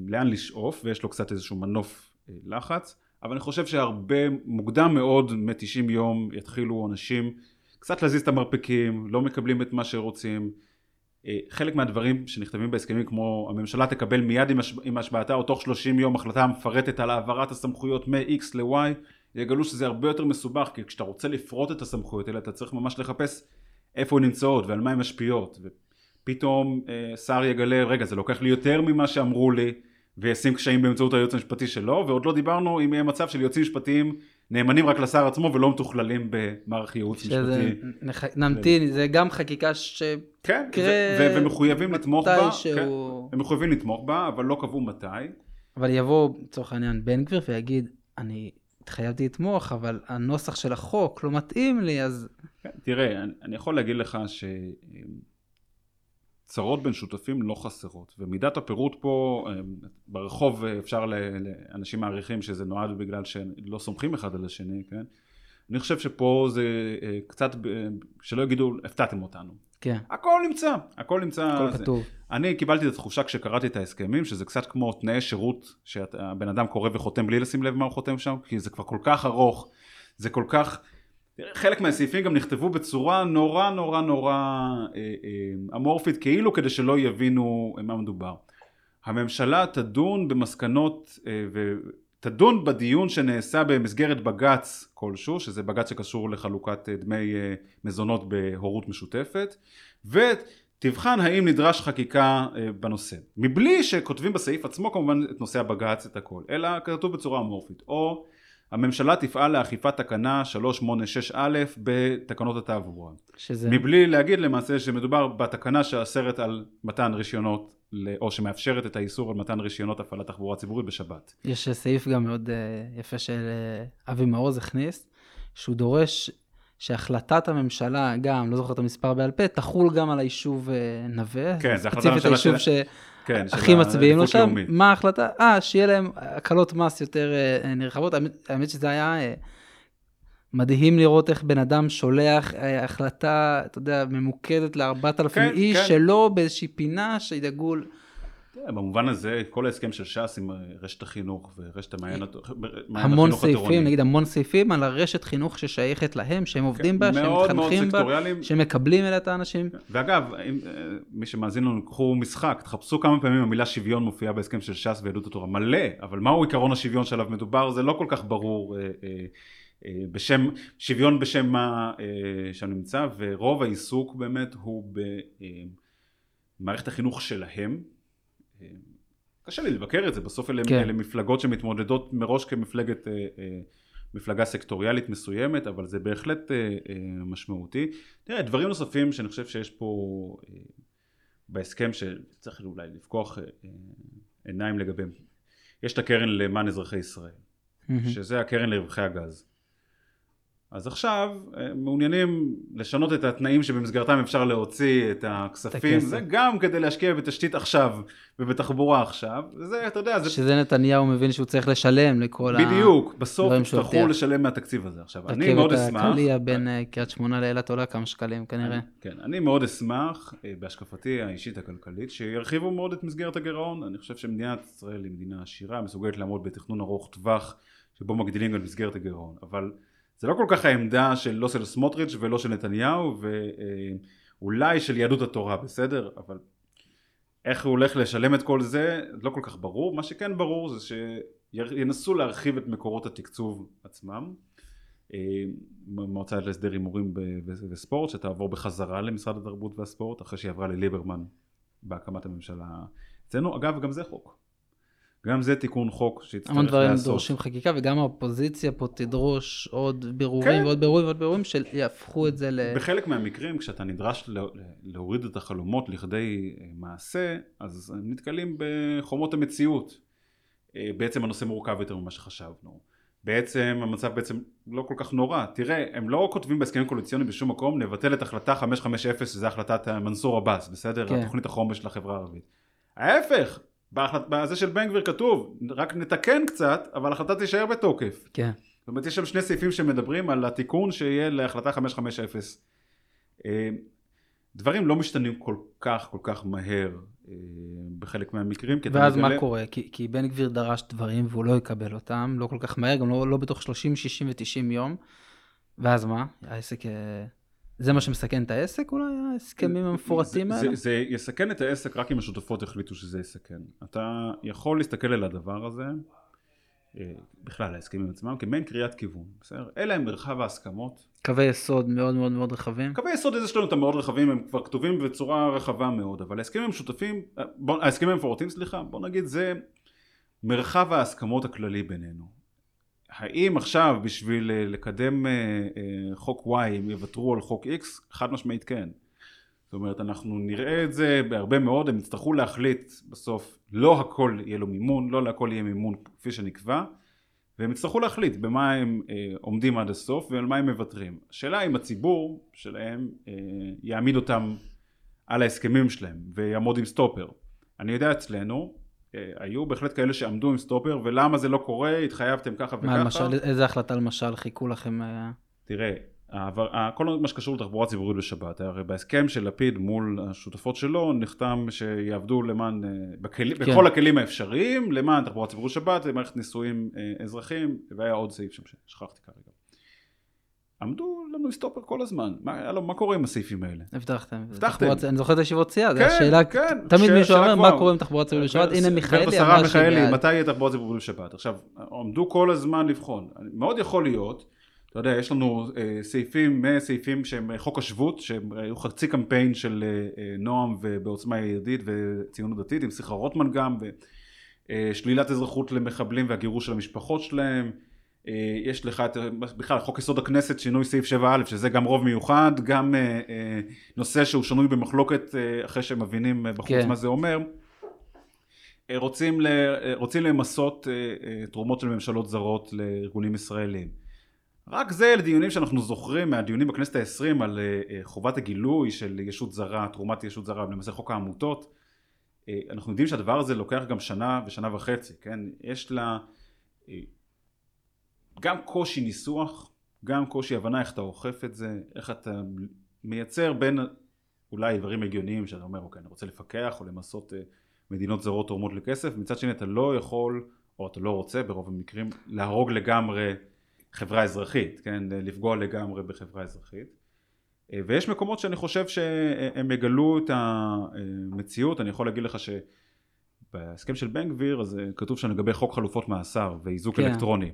B: לאן לשאוף ויש לו קצת איזשהו מנוף אה, לחץ אבל אני חושב שהרבה מוקדם מאוד מ-90 יום יתחילו אנשים קצת להזיז את המרפקים לא מקבלים את מה שרוצים אה, חלק מהדברים שנכתבים בהסכמים כמו הממשלה תקבל מיד עם, השבעתה או תוך 30 יום החלטה מפרטת על העברת הסמכויות מ-X ל-Y יגלו שזה הרבה יותר מסובך, כי כשאתה רוצה לפרוט את הסמכויות האלה, אתה צריך ממש לחפש איפה הן נמצאות ועל מה הן משפיעות. ופתאום אה, שר יגלה, רגע, זה לוקח לי יותר ממה שאמרו לי, וישים קשיים באמצעות היועץ המשפטי שלו, ועוד לא דיברנו אם יהיה מצב של יועצים משפטיים נאמנים רק לשר עצמו ולא מתוכללים במערך ייעוץ משפטי.
A: נח... נמתין, זה גם חקיקה ש...
B: כן, ו- ומחויבים לתמוך בה,
A: שהוא...
B: כן, הם מחויבים לתמוך בה, אבל לא קבעו מתי.
A: אבל יבוא, לצורך העניין, בן גביר ויגיד, אני התחייבתי לתמוך, אבל הנוסח של החוק לא מתאים לי, אז...
B: כן, תראה, אני, אני יכול להגיד לך ש... צרות בין שותפים לא חסרות, ומידת הפירוט פה, אה, ברחוב אפשר, לאנשים מעריכים שזה נועד בגלל שלא סומכים אחד על השני, כן? אני חושב שפה זה אה, קצת, שלא יגידו, הפתעתם אותנו.
A: כן.
B: הכל נמצא, הכל נמצא.
A: הכל
B: זה.
A: כתוב.
B: אני קיבלתי את התחושה כשקראתי את ההסכמים, שזה קצת כמו תנאי שירות, שהבן אדם קורא וחותם בלי לשים לב מה הוא חותם שם, כי זה כבר כל כך ארוך, זה כל כך... חלק מהסעיפים גם נכתבו בצורה נורא נורא נורא אה, אה, אמורפית, כאילו כדי שלא יבינו מה מדובר. הממשלה תדון במסקנות אה, ותדון בדיון שנעשה במסגרת בג"ץ כלשהו, שזה בג"ץ שקשור לחלוקת דמי מזונות בהורות משותפת, ותבחן האם נדרש חקיקה בנושא. מבלי שכותבים בסעיף עצמו כמובן את נושא הבג"ץ, את הכל, אלא כתוב בצורה אמורפית. או הממשלה תפעל לאכיפת תקנה 386א בתקנות התעבורה.
A: שזה...
B: מבלי להגיד למעשה שמדובר בתקנה שאסרת על מתן רישיונות, או שמאפשרת את האיסור על מתן רישיונות הפעלת תחבורה ציבורית בשבת.
A: יש סעיף גם מאוד uh, יפה של uh, אבי מעוז הכניס, שהוא דורש שהחלטת הממשלה, גם, לא זוכר את המספר בעל פה, תחול גם על היישוב uh, נווה.
B: כן, זה החלטת הממשלה
A: של... של...
B: כן,
A: הכי מצביעים לו שם, מה ההחלטה? אה, שיהיה להם הקלות מס יותר אה, נרחבות. האמת שזה היה אה, מדהים לראות איך בן אדם שולח אה, החלטה, אתה יודע, ממוקדת ל-4,000 כן, איש, כן. שלא באיזושהי פינה שידאגו...
B: במובן הזה, כל ההסכם של ש"ס עם רשת החינוך ורשת המעיין
A: המון סעיפים, נגיד המון סעיפים על הרשת חינוך ששייכת להם, שהם עובדים בה, שהם מתחנכים בה, שהם מקבלים אליה את האנשים.
B: ואגב, אם, מי שמאזין לנו, קחו משחק, תחפשו כמה פעמים המילה שוויון מופיעה בהסכם של ש"ס ויהדות התורה, מלא, אבל מהו עיקרון השוויון שעליו מדובר, זה לא כל כך ברור. בשם, שוויון בשם מה שם נמצא, ורוב העיסוק באמת הוא במערכת החינוך שלהם, קשה לי לבקר את זה, בסוף אלה, כן. אלה מפלגות שמתמודדות מראש כמפלגת, אה, אה, מפלגה סקטוריאלית מסוימת, אבל זה בהחלט אה, משמעותי. תראה, דברים נוספים שאני חושב שיש פה בהסכם שצריך אולי לפקוח עיניים לגביהם. יש את הקרן למען אזרחי ישראל, mm-hmm. שזה הקרן לרווחי הגז. אז עכשיו אה, מעוניינים לשנות את התנאים שבמסגרתם אפשר להוציא את הכספים, זה גם כדי להשקיע בתשתית עכשיו ובתחבורה עכשיו, זה אתה יודע, זה...
A: שזה נתניהו מבין שהוא צריך לשלם לכל
B: בדיוק, ה... בדיוק, בסוף יצטרכו לשלם מהתקציב הזה. עכשיו, אני מאוד אשמח...
A: רכבת הקליע בין אה, קריית שמונה לאילת עולה כמה שקלים כנראה.
B: כן, אני מאוד אשמח, אה, בהשקפתי האישית הכלכלית, שירחיבו מאוד את מסגרת הגירעון, אני חושב שמדינת ישראל היא מדינה עשירה, מסוגלת לעמוד בתכנון ארוך טווח, שבו מגדילים גם מסגרת הגירעון, אבל... זה לא כל כך העמדה של לא של סמוטריץ' ולא של נתניהו ואולי של יהדות התורה בסדר? אבל איך הוא הולך לשלם את כל זה לא כל כך ברור. מה שכן ברור זה שינסו להרחיב את מקורות התקצוב עצמם. מועצה להסדר הימורים וספורט שתעבור בחזרה למשרד התרבות והספורט אחרי שהיא עברה לליברמן בהקמת הממשלה אצלנו. אגב גם זה חוק גם זה תיקון חוק שיצטרך לעשות.
A: המון דברים דורשים חקיקה, וגם האופוזיציה פה תדרוש עוד בירורים כן. ועוד בירורים ועוד בירורים שיהפכו את זה ל...
B: בחלק מהמקרים, כשאתה נדרש להוריד את החלומות לכדי אה, מעשה, אז הם נתקלים בחומות המציאות. אה, בעצם הנושא מורכב יותר ממה שחשבנו. בעצם המצב בעצם לא כל כך נורא. תראה, הם לא כותבים בהסכמים קואליציוניים בשום מקום, נבטל את החלטה 550, שזה החלטת מנסור עבאס, בסדר? כן. התוכנית החומש לחברה הערבית. ההפך, בזה של בן גביר כתוב, רק נתקן קצת, אבל ההחלטה תישאר בתוקף.
A: כן.
B: זאת אומרת, יש שם שני סעיפים שמדברים על התיקון שיהיה להחלטה 550. אה, דברים לא משתנים כל כך כל כך מהר אה, בחלק מהמקרים.
A: ואז מה מגלה... קורה? כי, כי בן גביר דרש דברים והוא לא יקבל אותם, לא כל כך מהר, גם לא, לא בתוך 30, 60 ו-90 יום. ואז מה? העסק... זה מה שמסכן את העסק אולי, ההסכמים המפורטים האלה?
B: זה, זה יסכן את העסק רק אם השותפות החליטו שזה יסכן. אתה יכול להסתכל על הדבר הזה אה, בכלל ההסכמים עצמם, כמעין קריאת כיוון, בסדר? אלה הם מרחב ההסכמות.
A: קווי יסוד מאוד מאוד מאוד רחבים.
B: קווי יסוד יש לנו אותם מאוד רחבים, הם כבר כתובים בצורה רחבה מאוד, אבל ההסכמים המשותפים, אה, ההסכמים המפורטים, סליחה, בוא נגיד זה מרחב ההסכמות הכללי בינינו. האם עכשיו בשביל אה, לקדם חוק Y הם יוותרו על חוק X? חד משמעית כן. זאת אומרת אנחנו נראה את זה בהרבה מאוד, הם יצטרכו להחליט בסוף לא הכל יהיה לו מימון, לא להכל יהיה מימון כפי שנקבע והם יצטרכו להחליט במה הם אה, עומדים עד הסוף ועל מה הם מוותרים. השאלה אם הציבור שלהם אה, יעמיד אותם על ההסכמים שלהם ויעמוד עם סטופר. אני יודע אצלנו אה, היו בהחלט כאלה שעמדו עם סטופר ולמה זה לא קורה התחייבתם ככה וככה.
A: מה למשל, איזה החלטה למשל חיכו לכם? אה?
B: תראה העבר, כל מה שקשור לתחבורה ציבורית בשבת, הרי בהסכם של לפיד מול השותפות שלו נחתם שיעבדו למען, אה, בכלי, כן. בכל הכלים האפשריים, למען תחבורה ציבורית בשבת, למערכת נישואים אה, אזרחיים, והיה עוד סעיף שם ששכחתי כרגע. עמדו לנו סטופר כל הזמן, מה, לא, מה קורה עם הסעיפים האלה?
A: הבטחתם.
B: הבטחתם.
A: אני זוכר את הישיבות סיעה,
B: כן,
A: זו השאלה,
B: כן,
A: תמיד. מישהו אומר. מה קורה עם תחבורה ציבורית בשבת, הנה מיכאלי
B: אמר מיכאלי, מתי יהיה תחבורה ציבורית בשבת? עכשיו, עמדו כל הזמן לבחון, מאוד יכול להיות אתה יודע, יש לנו אה, סעיפים, סעיפים שהם חוק השבות, שהם היו חצי קמפיין של אה, אה, נועם ובעוצמה יהודית וציונות דתית, עם שיחה רוטמן גם, ושלילת אזרחות למחבלים והגירוש של המשפחות שלהם. יש לך את, בכלל, חוק יסוד הכנסת, שינוי סעיף 7א, שזה גם רוב מיוחד, גם נושא שהוא שנוי במחלוקת אחרי שהם מבינים בחוץ כן. מה זה אומר. רוצים, רוצים למסות תרומות של ממשלות זרות לארגונים ישראלים. רק זה לדיונים שאנחנו זוכרים מהדיונים בכנסת העשרים על אה, אה, חובת הגילוי של ישות זרה, תרומת ישות זרה, למעשה חוק העמותות. אה, אנחנו יודעים שהדבר הזה לוקח גם שנה ושנה וחצי, כן? יש לה גם קושי ניסוח, גם קושי הבנה איך אתה אוכף את זה, איך אתה מייצר בין אולי דברים הגיוניים שאתה אומר אוקיי אני רוצה לפקח או למסות מדינות זרות תורמות לכסף, מצד שני אתה לא יכול או אתה לא רוצה ברוב המקרים להרוג לגמרי חברה אזרחית, כן, לפגוע לגמרי בחברה אזרחית. אה, ויש מקומות שאני חושב שהם יגלו את המציאות, אני יכול להגיד לך שבהסכם של בן גביר אז כתוב שם לגבי חוק חלופות מאסר ואיזוק כן. אלקטרוני.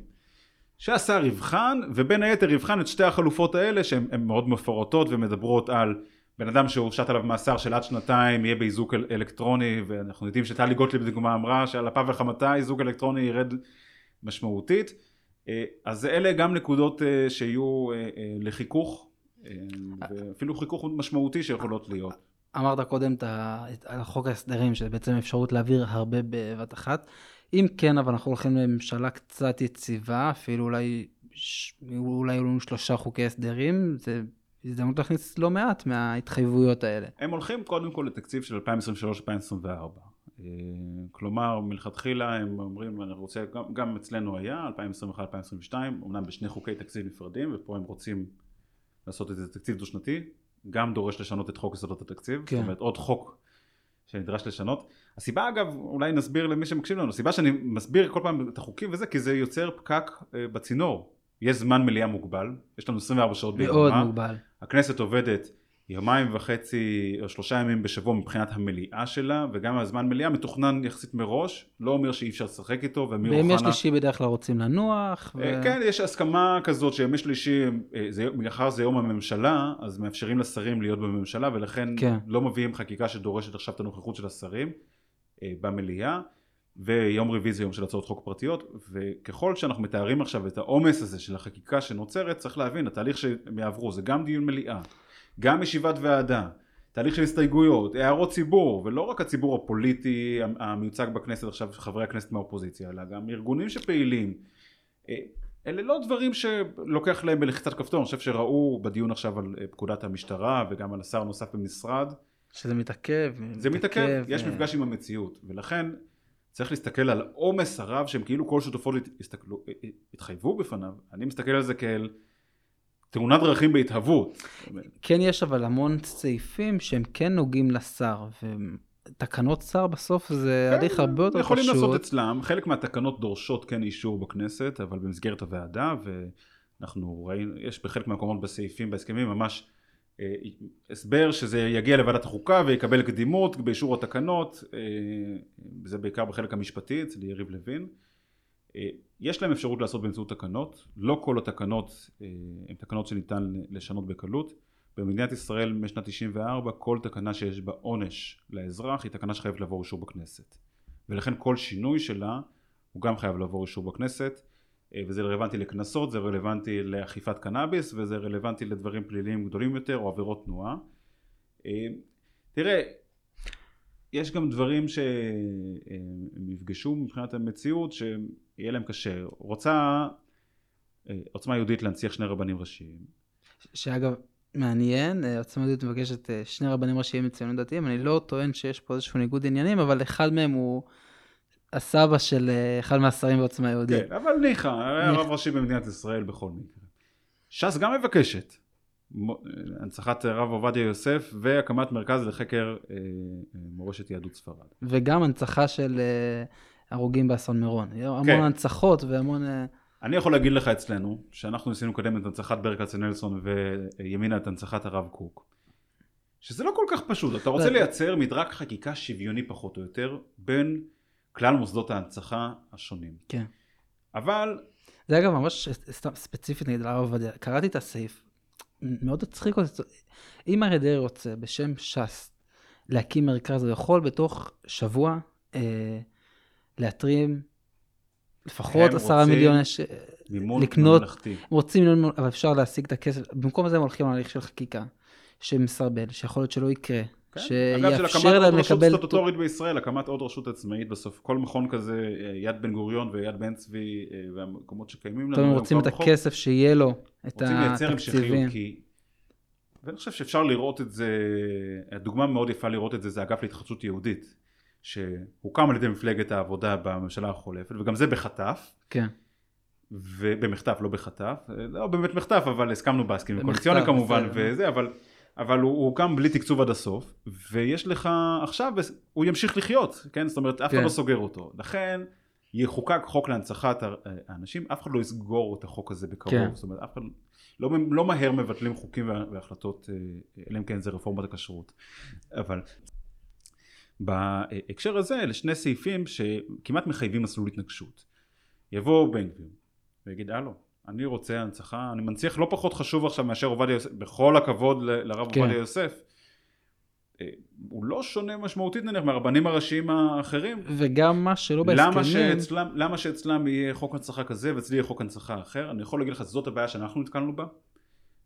B: שהשר יבחן ובין היתר יבחן את שתי החלופות האלה שהן מאוד מפורטות ומדברות על בן אדם שהורשת עליו מאסר של עד שנתיים יהיה באיזוק אל- אלקטרוני ואנחנו יודעים שטלי גוטליב לדוגמה אמרה שעל אפה וחמתה איזוק אלקטרוני ירד משמעותית אה, אז אלה גם נקודות אה, שיהיו אה, לחיכוך ואפילו חיכוך משמעותי שיכולות להיות.
A: אמרת קודם על חוק ההסדרים שזה בעצם אפשרות להעביר הרבה בבת אחת. אם כן אבל אנחנו הולכים לממשלה קצת יציבה אפילו אולי אולי היו לנו שלושה חוקי הסדרים זה הזדמנות להכניס לא מעט מההתחייבויות האלה.
B: הם הולכים קודם כל לתקציב של 2023-2024. אה, כלומר מלכתחילה הם אומרים אני רוצה גם, גם אצלנו היה 2021-2022 אמנם בשני חוקי תקציב נפרדים ופה הם רוצים לעשות את זה תקציב דו שנתי גם דורש לשנות את חוק יסודות התקציב כן. זאת אומרת עוד חוק שנדרש לשנות. הסיבה אגב אולי נסביר למי שמקשיב לנו הסיבה שאני מסביר כל פעם את החוקים וזה כי זה יוצר פקק אה, בצינור. יש זמן מליאה מוגבל יש לנו 24 שעות
A: ביום מאוד מוגבל.
B: הכנסת עובדת יומיים וחצי או שלושה ימים בשבוע מבחינת המליאה שלה וגם הזמן מליאה מתוכנן יחסית מראש לא אומר שאי אפשר לשחק איתו
A: ומי אוחנה בימי שלישי בדרך כלל רוצים לנוח
B: ו... אה, כן יש הסכמה כזאת שימי שלישי אה, מאחר זה יום הממשלה אז מאפשרים לשרים להיות בממשלה ולכן כן. לא מביאים חקיקה שדורשת עכשיו את הנוכחות של השרים אה, במליאה ויום רביעי זה יום של הצעות חוק פרטיות וככל שאנחנו מתארים עכשיו את העומס הזה של החקיקה שנוצרת צריך להבין התהליך שהם יעברו זה גם דיון מליאה גם ישיבת ועדה, תהליך של הסתייגויות, הערות ציבור, ולא רק הציבור הפוליטי המיוצג בכנסת עכשיו חברי הכנסת מהאופוזיציה, אלא גם ארגונים שפעילים. אה, אלה לא דברים שלוקח להם בלחיצת כפתור, אני חושב שראו בדיון עכשיו על אה, פקודת המשטרה וגם על השר נוסף במשרד.
A: שזה מתעכב.
B: זה מתעכב, יש אה. מפגש עם המציאות, ולכן צריך להסתכל על העומס הרב שהם כאילו כל שותפות התחייבו בפניו, אני מסתכל על זה כאל תאונת דרכים בהתהוות.
A: כן יש אבל המון סעיפים שהם כן נוגעים לשר, ותקנות שר בסוף זה כן, הליך הרבה יותר
B: פשוט. יכולים לעשות אצלם, חלק מהתקנות דורשות כן אישור בכנסת, אבל במסגרת הוועדה, ואנחנו ראינו, יש בחלק מהמקומות בסעיפים, בהסכמים, ממש אה, הסבר שזה יגיע לוועדת החוקה ויקבל קדימות באישור התקנות, אה, זה בעיקר בחלק המשפטי אצל יריב לוין. אה, יש להם אפשרות לעשות באמצעות תקנות, לא כל התקנות אה, הן תקנות שניתן לשנות בקלות. במדינת ישראל משנת 94 כל תקנה שיש בה עונש לאזרח היא תקנה שחייבת לעבור אישור בכנסת. ולכן כל שינוי שלה הוא גם חייב לעבור אישור בכנסת אה, וזה רלוונטי לקנסות, זה רלוונטי לאכיפת קנאביס וזה רלוונטי לדברים פליליים גדולים יותר או עבירות תנועה. אה, תראה, יש גם דברים שהם יפגשו מבחינת המציאות שיהיה להם קשה. רוצה אה, עוצמה יהודית להנציח שני רבנים ראשיים.
A: שאגב, מעניין, עוצמה יהודית מבקשת שני רבנים ראשיים מצוינים דתיים, אני לא טוען שיש פה איזשהו ניגוד עניינים, אבל אחד מהם הוא הסבא של אה, אחד מהשרים בעוצמה יהודית.
B: כן, אבל ניחא, היה רב ראשי במדינת ישראל בכל מקרה. ש"ס גם מבקשת הנצחת הרב עובדיה יוסף והקמת מרכז לחקר אה, אה, מורשת יהדות ספרד.
A: וגם הנצחה של הרוגים באסון מירון. המון כן. הנצחות והמון...
B: אני יכול להגיד לך אצלנו, שאנחנו ניסינו לקדם את הנצחת ברל כצנלסון וימינה את הנצחת הרב קוק. שזה לא כל כך פשוט, אתה רוצה לייצר מדרג חקיקה שוויוני פחות או יותר בין כלל מוסדות ההנצחה השונים.
A: כן.
B: אבל...
A: זה אגב ממש ספציפית נגד הרב עובדיה, קראתי את הסעיף, מאוד הצחיק אותי, אם אריה דרעי רוצה בשם ש"ס להקים מרכז, הוא יכול בתוך שבוע אה, להתרים לפחות עשרה מיליון יש...
B: מימון לקנות, ממלכתי. הם
A: רוצים מימון, אבל אפשר להשיג את הכסף, במקום זה הם הולכים על הליך של חקיקה שמסרבל, שיכול להיות שלא יקרה,
B: כן. שיאפשר להם לקבל... אגב, של הקמת עוד רשות סטטוטורית בישראל, הקמת עוד רשות עצמאית בסוף, כל מכון כזה, אה, יד בן גוריון ויד בן צבי אה, והמקומות שקיימים
A: לנו. הם רוצים את הכסף שיהיה לו, את
B: התקציבים. רוצים לייצר המשכיות, כי... ואני חושב שאפשר לראות את זה, הדוגמה מאוד יפה לראות את זה, זה אגף להתחדשות יהודית, שהוקם על ידי מפלגת העבודה בממשלה החולפת, וגם זה בחטף.
A: כן.
B: ובמחטף, לא בחטף, לא באמת מחטף, אבל הסכמנו בהסכמים קואליציוניים כמובן, וזה, אבל... אבל הוא, הוא קם בלי תקצוב עד הסוף, ויש לך עכשיו, הוא ימשיך לחיות, כן? זאת אומרת, אף אחד כן. לא סוגר אותו. לכן, יחוקק חוק להנצחת האנשים, אף אחד לא יסגור את החוק הזה בקרוב. כן. זאת אומרת, אף אחד לא, לא מהר מבטלים חוקים והחלטות, אה, אלא אם כן זה רפורמת הכשרות. אבל בהקשר הזה, אלה שני סעיפים שכמעט מחייבים מסלול התנגשות. יבוא בן גביר ויגיד, הלו, אני רוצה הנצחה, אני מנציח לא פחות חשוב עכשיו מאשר עובדיה יוסף, בכל הכבוד לרב כן. עובדיה יוסף. אה, הוא לא שונה משמעותית נניח מהרבנים הראשיים האחרים.
A: וגם מה שלא בהסכמים.
B: למה שאצלם, למה שאצלם יהיה חוק הנצחה כזה ואצלי יהיה חוק הנצחה אחר? אני יכול להגיד לך שזאת הבעיה שאנחנו נתקלנו בה.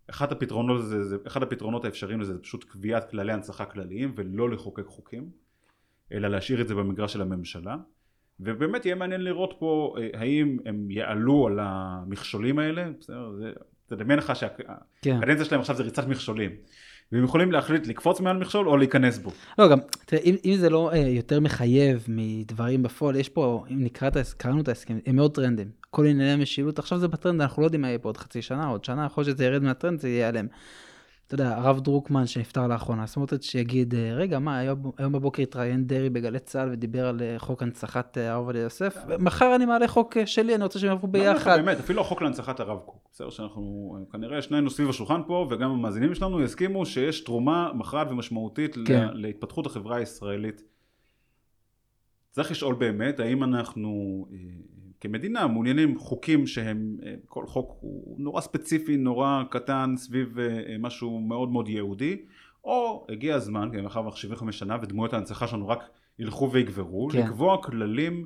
B: אחד הפתרונות, זה, זה, אחד הפתרונות האפשריים לזה זה פשוט קביעת כללי הנצחה כלליים ולא לחוקק חוקים, אלא להשאיר את זה במגרש של הממשלה. ובאמת יהיה מעניין לראות פה אה, האם הם יעלו על המכשולים האלה, בסדר, זה, תדמיין לך שהקדנציה כן. שלהם עכשיו זה ריצת מכשולים. והם יכולים להחליט לקפוץ מעל מכשול או להיכנס בו.
A: לא, גם, תראה, אם, אם זה לא אה, יותר מחייב מדברים בפועל, יש פה, אם נקרא קראנו את ההסכם, הם מאוד טרנדים. כל ענייני המשילות, עכשיו זה בטרנד, אנחנו לא יודעים מה יהיה פה עוד חצי שנה, עוד שנה, יכול להיות שזה ירד מהטרנד, זה ייעלם. אתה יודע, הרב דרוקמן שנפטר לאחרונה, סמוטריץ' שיגיד, אה, רגע, מה, היום, היום בבוקר התראיין דרעי בגלי צה"ל ודיבר על אה, חוק הנצחת אה, הרב עובדיה יוסף, מחר אני מעלה חוק שלי, אני רוצה שהם יעברו ביחד.
B: באמת, אפילו החוק להנצחת הרב קוק, בסדר שאנחנו, כנראה שנינו סביב השולחן פה, וגם המאזינים שלנו יסכימו שיש תרומה מכרעת ומשמעותית כן. להתפתחות החברה הישראלית. צריך לשאול באמת, האם אנחנו כמדינה מעוניינים חוקים שהם, אה, כל חוק הוא נורא ספציפי, נורא קטן סביב אה, משהו מאוד מאוד יהודי, או הגיע הזמן, כי מאחר ואנחנו 75 שנה ודמויות ההנצחה שלנו רק ילכו ויגברו, כן. לקבוע כללים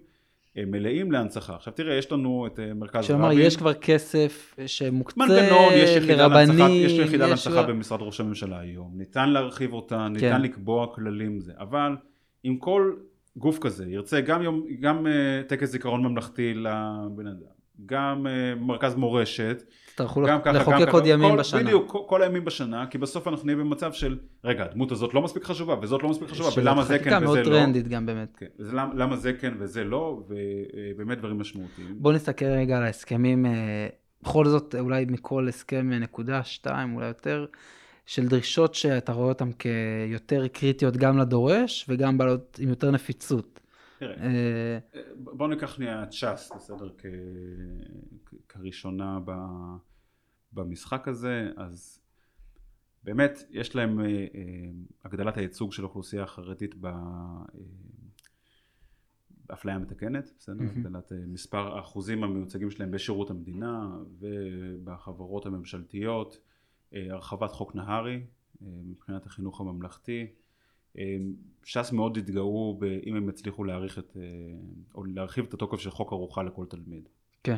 B: אה, מלאים להנצחה. עכשיו תראה, יש לנו את מרכז רבין.
A: כלומר, יש כבר כסף שמוקצה מנגנון, יש יחידה לרבנים. להנצחה,
B: יש יחידה להנצחה ו... במשרד ראש הממשלה היום. ניתן להרחיב אותה, ניתן כן. לקבוע כללים זה. אבל עם כל גוף כזה ירצה גם, יום, גם uh, טקס זיכרון ממלכתי לבן אדם, גם uh, מרכז מורשת,
A: תצטרכו לחוקק עוד ימים
B: כל,
A: בשנה.
B: בדיוק, כל, כל הימים בשנה, כי בסוף אנחנו נהיה במצב של, רגע, הדמות הזאת לא מספיק חשובה, וזאת לא מספיק חשובה, ולמה זה כן וזה לא. חקיקה מאוד
A: טרנדית גם באמת.
B: כן, למה, למה זה כן וזה לא, ובאמת דברים משמעותיים.
A: בוא נסתכל רגע על ההסכמים, אה, בכל זאת אולי מכל הסכם נקודה, שתיים, אולי יותר. של דרישות שאתה רואה אותן כיותר קריטיות גם לדורש וגם בעלות עם יותר נפיצות.
B: תראה, אה, בוא ניקח שנייה את ש"ס, בסדר, כ... כראשונה ב... במשחק הזה, אז באמת יש להם אה, אה, הגדלת הייצוג של האוכלוסייה החרדית ב... אפליה מתקנת, בסדר? הגדלת אה, מספר האחוזים המיוצגים שלהם בשירות המדינה ובחברות הממשלתיות, הרחבת חוק נהרי מבחינת החינוך הממלכתי. ש"ס מאוד התגאו אם הם יצליחו להאריך את, או להרחיב את התוקף של חוק ארוחה לכל תלמיד.
A: כן.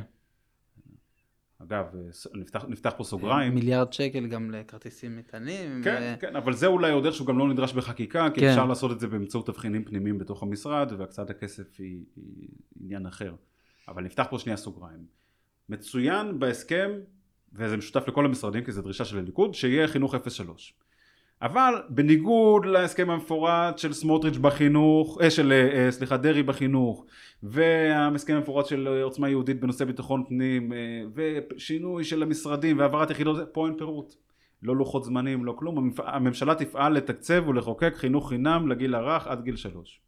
B: אגב, נפתח, נפתח פה סוגריים.
A: מיליארד שקל גם לכרטיסים מטענים.
B: כן, ו... כן, אבל זה אולי עוד איכשהו גם לא נדרש בחקיקה, כי כן. אפשר לעשות את זה באמצעות תבחינים פנימיים בתוך המשרד, והקצאת הכסף היא, היא עניין אחר. אבל נפתח פה שנייה סוגריים. מצוין בהסכם, וזה משותף לכל המשרדים, כי זו דרישה של הליכוד, שיהיה חינוך 03. אבל בניגוד להסכם המפורט של סמוטריץ' בחינוך, אה, של אה, סליחה דרעי בחינוך וההסכם המפורט של עוצמה יהודית בנושא ביטחון פנים אה, ושינוי של המשרדים והעברת יחידות, פה אין פירוט לא לוחות זמנים, לא כלום, הממשלה תפעל לתקצב ולחוקק חינוך חינם לגיל הרך עד גיל שלוש.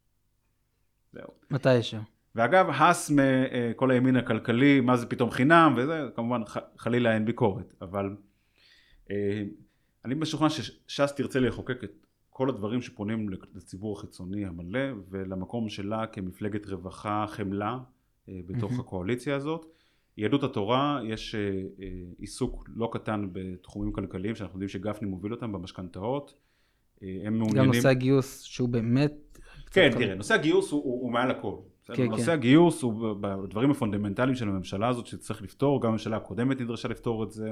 A: זהו. מתי יש?
B: ואגב, הס מכל הימין הכלכלי, מה זה פתאום חינם, וזה כמובן חלילה אין ביקורת, אבל אה, אני משוכנע שש"ס תרצה לחוקק את כל הדברים שפונים לציבור החיצוני המלא ולמקום שלה כמפלגת רווחה חמלה אה, בתוך mm-hmm. הקואליציה הזאת. יהדות התורה יש אה, אה, עיסוק לא קטן בתחומים כלכליים שאנחנו יודעים שגפני מוביל אותם במשכנתאות.
A: הם מעוניינים... גם נושא הגיוס שהוא באמת...
B: כן, תראה, נושא הגיוס הוא, הוא, הוא מעל הכל. כן, נושא כן. הגיוס הוא בדברים הפונדמנטליים של הממשלה הזאת שצריך לפתור, גם הממשלה הקודמת נדרשה לפתור את זה.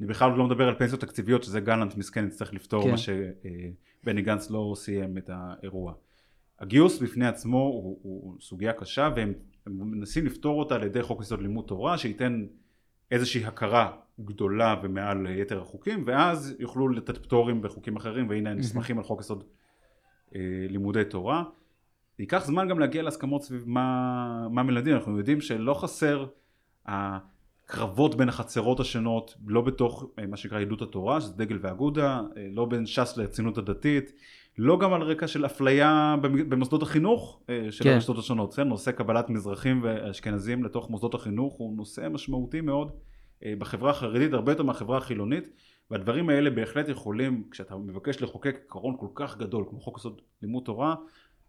B: אני בכלל לא מדבר על פנסיות תקציביות שזה גלנט מסכן יצטרך לפתור כן. מה שבני גנץ לא סיים את האירוע. הגיוס בפני עצמו הוא, הוא סוגיה קשה והם מנסים לפתור אותה על ידי חוק יסוד לימוד תורה שייתן איזושהי הכרה גדולה ומעל יתר החוקים ואז יוכלו לתת פטורים בחוקים אחרים והנה הם נסמכים על חוק יסוד אה, לימודי תורה. ייקח זמן גם להגיע להסכמות סביב מה, מה מלמדים אנחנו יודעים שלא חסר קרבות בין החצרות השונות, לא בתוך אה, מה שנקרא יהדות התורה, שזה דגל ואגודה, אה, לא בין ש"ס לציונות הדתית, לא גם על רקע של אפליה במוסדות החינוך אה, של כן. הרשתות השונות. זה נושא קבלת מזרחים ואשכנזים לתוך מוסדות החינוך הוא נושא משמעותי מאוד בחברה החרדית, הרבה יותר מהחברה החילונית, והדברים האלה בהחלט יכולים, כשאתה מבקש לחוקק עקרון כל כך גדול כמו חוק יסוד לימוד תורה,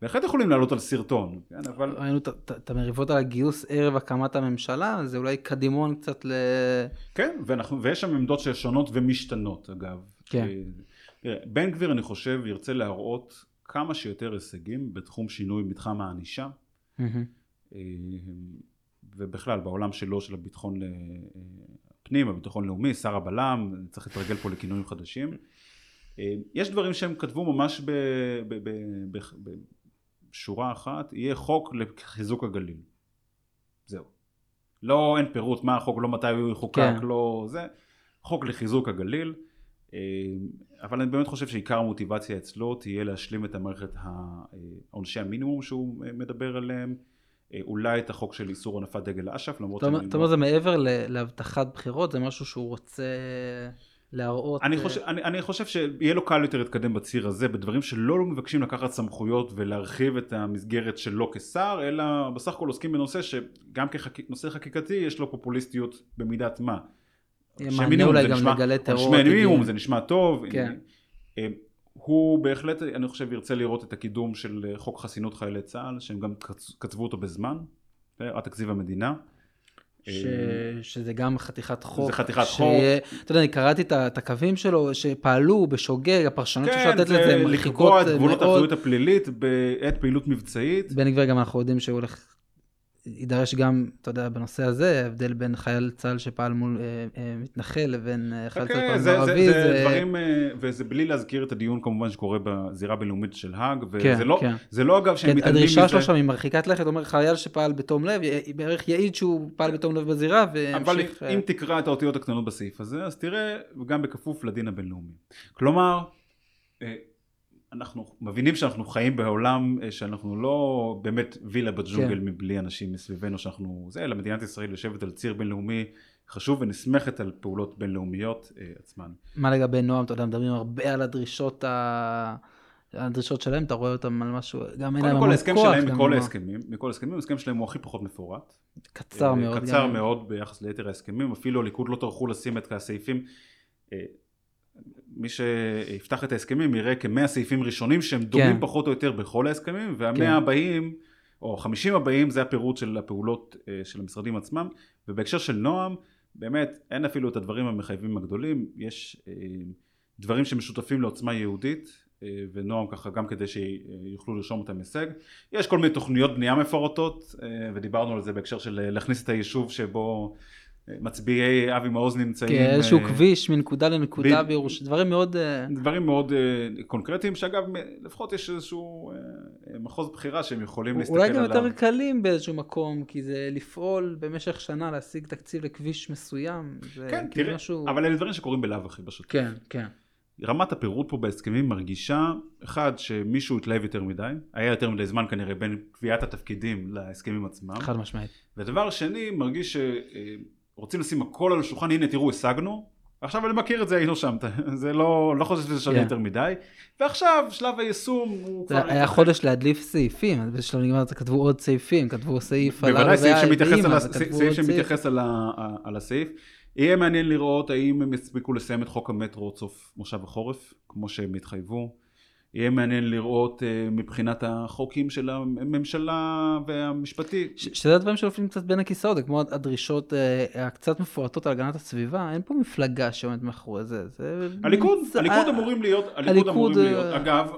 B: בהחלט יכולים לעלות על סרטון, כן, אבל...
A: ראינו את המריבות על הגיוס ערב הקמת הממשלה, זה אולי קדימון קצת ל...
B: כן, ואנחנו, ויש שם עמדות שונות ומשתנות אגב.
A: כן.
B: תראה, בן גביר אני חושב ירצה להראות כמה שיותר הישגים בתחום שינוי מתחם הענישה. אה, ובכלל בעולם שלו של הביטחון פנים, הביטחון לאומי, שר הבלם, צריך להתרגל פה לכינויים חדשים. אה, יש דברים שהם כתבו ממש ב, ב, ב, ב, ב, שורה אחת, יהיה חוק לחיזוק הגליל. זהו. לא, אין פירוט מה החוק, לא מתי הוא יחוקק, כן. לא זה. חוק לחיזוק הגליל. אה, אבל אני באמת חושב שעיקר המוטיבציה אצלו תהיה להשלים את המערכת עונשי המינימום שהוא מדבר עליהם. אה, אולי את החוק של איסור הנפת דגל אש"ף, למרות.
A: אתה אומר לא- זה מעבר להבטחת בחירות, זה משהו שהוא רוצה... להראות...
B: אני אה, חושב, אני, אני חושב שיהיה לו קל יותר להתקדם בציר הזה בדברים שלא מבקשים לקחת סמכויות ולהרחיב את המסגרת שלו כשר אלא בסך הכל עוסקים בנושא שגם כנושא חק... חקיקתי יש לו פופוליסטיות במידת מה.
A: מענה אולי גם לגלי טרור.
B: מינימום זה נשמע טוב. כן. אה, הוא בהחלט אני חושב ירצה לראות את הקידום של חוק חסינות חיילי צה"ל שהם גם קצבו אותו בזמן, התקציב המדינה.
A: ש... אה, שזה גם חתיכת חוק.
B: זה חתיכת
A: ש... חוק. אתה יודע, אני קראתי את הקווים שלו, שפעלו בשוגג, הפרשנות
B: כן,
A: שאפשר לתת לזה,
B: מרחיקות מאוד. לקבוע את גבולות האחריות הפלילית בעת פעילות מבצעית.
A: בן גביר גם אנחנו יודעים שהוא הולך יידרש גם, אתה יודע, בנושא הזה, ההבדל בין חייל צה"ל שפעל מול אה, אה, מתנחל לבין אה, חייל צה"ל
B: אוקיי, מול ערבי. זה, זה, זה דברים, אה, וזה בלי להזכיר את הדיון כמובן שקורה בזירה הבינלאומית של האג, וזה כן, לא, כן. זה לא אגב שהם
A: כן, מתעלמים מזה. הדרישה שלו שם היא מרחיקת לכת, אומר חייל שפעל בתום לב, בערך יעיד שהוא פעל בתום לב בזירה,
B: והמשיך... אבל אה... אם תקרא את האותיות הקטנות בסעיף הזה, אז תראה, גם בכפוף לדין הבינלאומי. כלומר, אנחנו מבינים שאנחנו חיים בעולם אה, שאנחנו לא באמת וילה בג'ונגל כן. מבלי אנשים מסביבנו שאנחנו זה, אלא מדינת ישראל יושבת על ציר בינלאומי חשוב ונסמכת על פעולות בינלאומיות אה, עצמן.
A: מה לגבי נועם, אתה יודע, מדברים הרבה על הדרישות ה... הדרישות שלהם, אתה רואה אותם על משהו, גם אין להם
B: המון כוח. קודם כל ההסכם שלהם מכל ההסכמים, מכל ההסכמים, ההסכם שלהם הוא הכי פחות מפורט.
A: קצר אה, מאוד.
B: קצר. מאוד ביחס ליתר ההסכמים, אפילו הליכוד לא טרחו לשים את הסעיפים. מי שיפתח את ההסכמים יראה כמאה סעיפים ראשונים שהם דומים כן. פחות או יותר בכל ההסכמים והמאה כן. הבאים או 50 הבאים זה הפירוט של הפעולות אה, של המשרדים עצמם, ובהקשר של נועם, באמת אין אפילו את הדברים המחייבים הגדולים, יש אה, דברים שמשותפים לעוצמה יהודית, אה, ונועם ככה גם כדי שיוכלו לרשום אותם הישג. יש כל מיני תוכניות בנייה מפורטות, ודיברנו על זה בהקשר של להכניס את היישוב שבו מצביעי אבי מעוז נמצאים.
A: כן, איזשהו כביש מנקודה לנקודה בירושלים, דברים מאוד...
B: דברים מאוד קונקרטיים, שאגב, לפחות יש איזשהו מחוז בחירה שהם יכולים להסתכל עליו.
A: אולי גם יותר קלים באיזשהו מקום, כי זה לפעול במשך שנה, להשיג תקציב לכביש מסוים.
B: כן, תראה, משהו... אבל אלה דברים שקורים בלאו הכי פשוט.
A: כן, כן.
B: רמת הפירוט פה בהסכמים מרגישה, אחד, שמישהו התלהב יותר מדי, היה יותר מדי זמן כנראה בין קביעת התפקידים להסכמים עצמם.
A: חד משמעית.
B: ודבר שני, מרגיש שרוצים לשים הכל על השולחן, הנה תראו, השגנו, עכשיו אני מכיר את זה, היינו שם, זה לא, לא חושב שזה שונה yeah. כן. יותר מדי, ועכשיו שלב היישום הוא
A: כבר... היה חודש להדליף סעיפים, אז בשלב נגמר כתבו עוד סעיפים, כתבו סעיף
B: על... בוודאי סעיף שמתייחס, על, סעיף שמתייחס על, על הסעיף. יהיה מעניין לראות האם הם יספיקו לסיים את חוק המטרו עד סוף מושב החורף, כמו שהם התחייבו. יהיה מעניין לראות uh, מבחינת החוקים של הממשלה והמשפטי.
A: שזה הדברים שנופלים קצת בין הכיסאות, כמו הדרישות uh, הקצת מפורטות על הגנת הסביבה, אין פה מפלגה שעומדת מאחורי זה. זה
B: הליכוד, זה... הליכוד אמורים להיות, הליכוד, הליכוד אמורים להיות, אגב,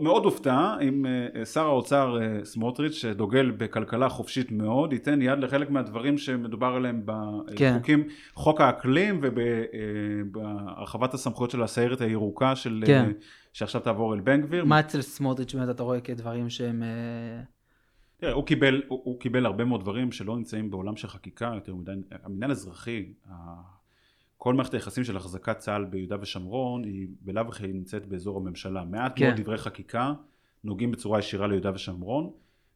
B: מאוד הופתע אם אה, שר האוצר אה, סמוטריץ' שדוגל בכלכלה חופשית מאוד ייתן יד לחלק מהדברים שמדובר עליהם בחוקים כן. חוק האקלים ובהרחבת הסמכויות של הסיירת הירוקה של כן. שעכשיו תעבור אל בן גביר.
A: מה אצל סמוטריץ' באמת אתה רואה כדברים שהם
B: אה, תראה, הוא קיבל, הוא, הוא קיבל הרבה מאוד דברים שלא נמצאים בעולם של חקיקה יותר מדי, המנהל האזרחי, כל מערכת היחסים של החזקת צה"ל ביהודה ושומרון היא בלאו הכי נמצאת באזור הממשלה. מעט כן. מאוד דברי חקיקה נוגעים בצורה ישירה ליהודה ושומרון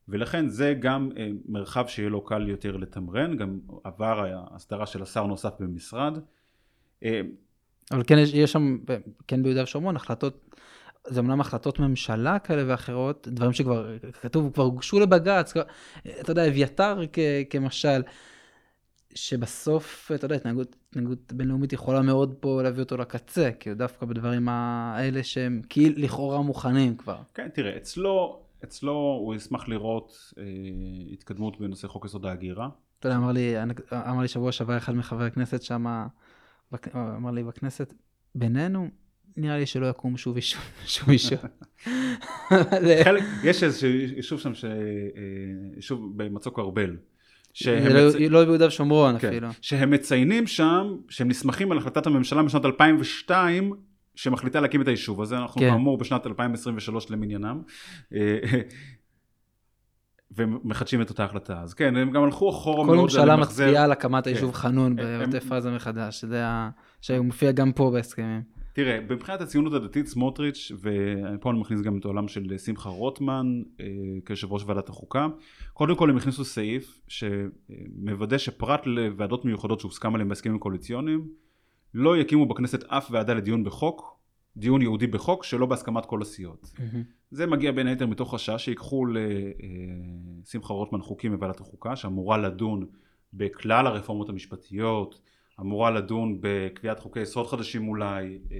B: ולכן זה גם אה, מרחב שיהיה לו קל יותר לתמרן, גם עבר ההסדרה של השר נוסף במשרד.
A: אה, אבל כן יש, יש שם, כן ביהודה ושומרון, החלטות, זה אמנם החלטות ממשלה כאלה ואחרות, דברים שכבר כתוב, כבר הוגשו לבג"ץ, אתה יודע, אביתר כמשל. שבסוף, אתה יודע, התנהגות, התנהגות בינלאומית יכולה מאוד פה להביא אותו לקצה, כי הוא דווקא בדברים האלה שהם כאילו לכאורה מוכנים כבר.
B: כן, תראה, אצלו, אצלו הוא ישמח לראות אה, התקדמות בנושא חוק יסוד ההגירה.
A: אתה יודע, אמר לי, אמר לי שבוע שעבר אחד מחברי הכנסת שם, אמר לי בכנסת, בינינו, נראה לי שלא יקום שוב יישוב.
B: יש איזה יישוב שם, אה, יישוב במצוק ארבל.
A: שהם לא, מצ... לא ביהודה ושומרון כן, אפילו.
B: שהם מציינים שם, שהם נסמכים על החלטת הממשלה משנת 2002, שמחליטה להקים את היישוב הזה, אנחנו כן. כאמור בשנת 2023 למניינם. אה, ומחדשים את אותה החלטה. אז כן, הם גם הלכו אחורה מאוד.
A: כל ממשלה מצביעה על הקמת כן. היישוב חנון בעוטף עזה מחדש, שזה היה, שמופיע גם פה בהסכמים.
B: תראה, מבחינת הציונות הדתית סמוטריץ', ופה אני מכניס גם את העולם של שמחה רוטמן אה, כיושב ראש ועדת החוקה, קודם כל הם הכניסו סעיף שמוודא שפרט לוועדות מיוחדות שהוסכם עליהן בהסכמים הקואליציוניים, לא יקימו בכנסת אף ועדה לדיון בחוק, דיון יהודי בחוק, שלא בהסכמת כל הסיעות. Mm-hmm. זה מגיע בין היתר מתוך חשש שיקחו לשמחה אה, רוטמן חוקים מוועדת החוקה, שאמורה לדון בכלל הרפורמות המשפטיות, אמורה לדון בקביעת חוקי יסוד חדשים אולי אה,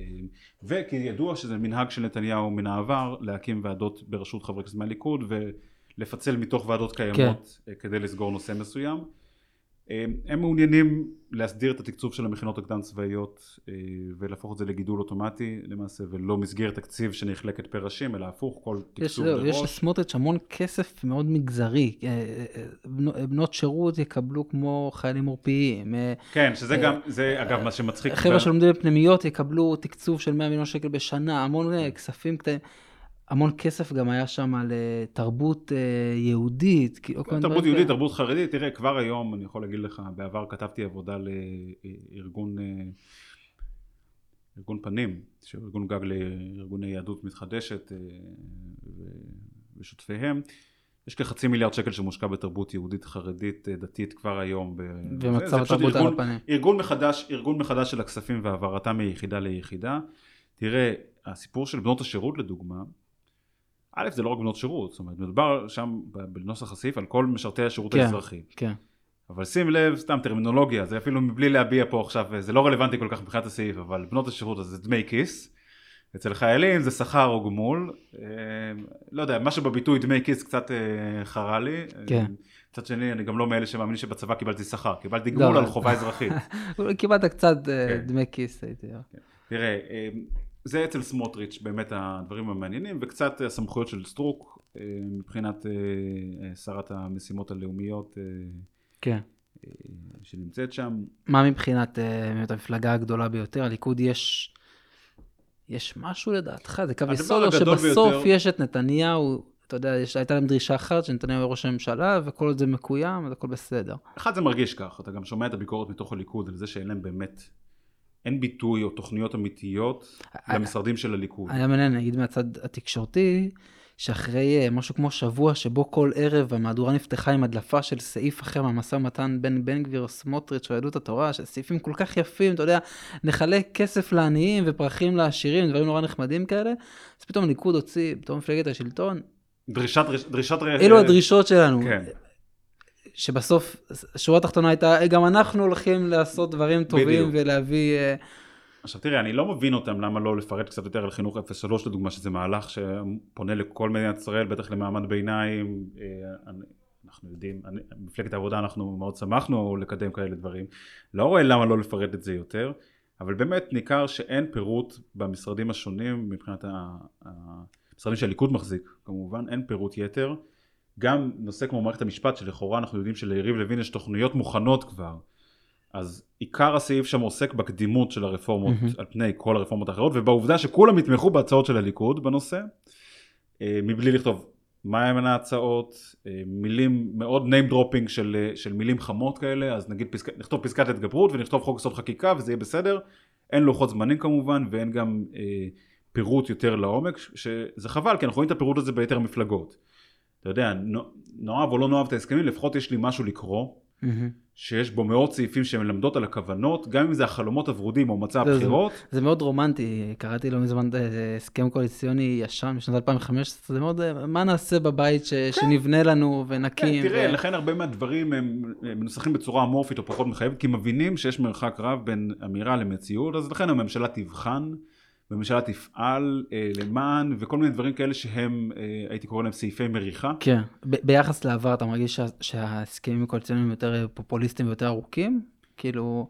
B: וכי ידוע שזה מנהג של נתניהו מן העבר להקים ועדות בראשות חברי כנסת מהליכוד ולפצל מתוך ועדות קיימות כן. כדי לסגור נושא מסוים הם מעוניינים להסדיר את התקצוב של המכינות הקדם צבאיות אה, ולהפוך את זה לגידול אוטומטי למעשה ולא מסגרת תקציב שנחלקת פר ראשים אלא הפוך כל תקצוב
A: יש, לראש. יש לסמוטריץ' המון כסף מאוד מגזרי אה, אה, בנות שירות יקבלו כמו חיילים עורפיים.
B: כן שזה גם זה אגב מה שמצחיק.
A: חבר'ה שלומדים בפנימיות יקבלו תקצוב של 100 מיליון שקל בשנה המון כספים קטנים. המון כסף גם היה שם על אה, תרבות אה, יהודית.
B: תרבות יהודית, תרבות חרדית, תראה, כבר היום, אני יכול להגיד לך, בעבר כתבתי עבודה לארגון אה, ארגון פנים, שהוא ארגון גג לארגוני יהדות מתחדשת ושותפיהם. יש כחצי מיליארד שקל שמושקע בתרבות יהודית חרדית דתית כבר היום.
A: ומצב התרבות על הפנים.
B: ארגון מחדש, ארגון מחדש של הכספים והעברתם מיחידה ליחידה. תראה, הסיפור של בנות השירות לדוגמה, א', זה לא רק בנות שירות, זאת אומרת, מדובר שם בנוסח הסעיף על כל משרתי השירות כן, האזרחי.
A: כן.
B: אבל שים לב, סתם טרמינולוגיה, זה אפילו מבלי להביע פה עכשיו, זה לא רלוונטי כל כך מבחינת הסעיף, אבל בנות השירות הזה זה דמי כיס, אצל חיילים זה שכר או גמול, אה, לא יודע, משהו בביטוי דמי כיס קצת אה, חרה לי.
A: כן.
B: מצד שני, אני גם לא מאלה שמאמינים שבצבא קיבלתי שכר, קיבלתי
A: לא,
B: גמול על
A: אבל-
B: חובה אזרחית.
A: קיבלת קצת אה,
B: כן.
A: דמי כיס, הייתי אומר.
B: תראה, אה, זה אצל סמוטריץ' באמת הדברים המעניינים, וקצת הסמכויות של סטרוק אה, מבחינת אה, אה, שרת המשימות הלאומיות
A: כן.
B: שנמצאת שם.
A: מה מבחינת באמת המפלגה הגדולה ביותר? הליכוד יש... יש משהו לדעתך? זה קו יסוד, או שבסוף
B: ביותר-
A: יש את נתניהו, אתה יודע, יש, הייתה להם דרישה אחת, שנתניהו יהיה ראש הממשלה, וכל עוד זה מקוים, אז הכל בסדר.
B: אחד זה מרגיש כך, אתה גם שומע את הביקורת מתוך הליכוד על זה שאין להם באמת, אין ביטוי או תוכניות אמיתיות
A: אה,
B: למשרדים של הליכוד.
A: היה מעניין, נגיד מהצד התקשורתי, שאחרי אה, משהו כמו שבוע שבו כל ערב המהדורה נפתחה עם הדלפה של סעיף אחר מהמשא ומתן בין בן גביר, סמוטריץ' או יהדות התורה, שסעיפים כל כך יפים, אתה יודע, נחלק כסף לעניים ופרחים לעשירים, דברים נורא נחמדים כאלה, אז פתאום הליכוד הוציא, פתאום מפלגת השלטון,
B: דרישת, דרישת...
A: אלו הדרישות שלנו.
B: כן.
A: שבסוף, השורה התחתונה הייתה, גם אנחנו הולכים לעשות דברים טובים
B: בדיוק.
A: ולהביא... אה,
B: עכשיו תראה, אני לא מבין אותם למה לא לפרט קצת יותר על חינוך 03 לדוגמה, שזה מהלך שפונה לכל מדינת ישראל, בטח למעמד ביניים. אה, אנחנו יודעים, אני- מפלגת העבודה אנחנו מאוד שמחנו לקדם כאלה דברים. לא רואה למה לא לפרט את זה יותר, אבל באמת ניכר שאין פירוט במשרדים השונים מבחינת המשרדים שהליכוד מחזיק, כמובן, אין פירוט יתר. גם נושא כמו מערכת המשפט, שלכאורה אנחנו יודעים שליריב לוין יש תוכניות מוכנות כבר. אז עיקר הסעיף שם עוסק בקדימות של הרפורמות
A: מהמם.
B: על פני כל הרפורמות האחרות ובעובדה שכולם יתמכו בהצעות של הליכוד בנושא אה, מבלי לכתוב מה הם ההצעות, אה, מילים מאוד name dropping של, אה, של מילים חמות כאלה אז נגיד פסק, נכתוב פסקת התגברות ונכתוב חוק יסוד חקיקה וזה יהיה בסדר אין לוחות זמנים כמובן ואין גם אה, פירוט יותר לעומק שזה חבל כי אנחנו רואים את הפירוט הזה ביתר המפלגות אתה יודע נאהב או לא נאהב את ההסכמים לפחות יש לי משהו לקרוא. שיש בו מאות סעיפים שמלמדות על הכוונות, גם אם זה החלומות הוורודים או מצע
A: זה-
B: הבחירות.
A: זה מאוד רומנטי, קראתי לא מזמן אה, הסכם קואליציוני ישן משנת 2015, זה מאוד, אה, מה נעשה בבית ש- שנבנה לנו
B: כן,
A: ונקים.
B: תראה,
A: ו-
B: לכן הרבה מהדברים הם מנוסחים בצורה אמורפית או פחות מחייבת, כי מבינים שיש מרחק רב בין אמירה למציאות, אז לכן הממשלה תבחן, והממשלה תפעל אה, למען, וכל מיני דברים כאלה שהם, אה, הייתי קורא להם סעיפי מריחה.
A: כן, ב- ביחס לעבר אתה מרגיש שה- שההסכמים הקואליציוניים יותר אה, פופוליסטיים ויותר ארוכים? כאילו,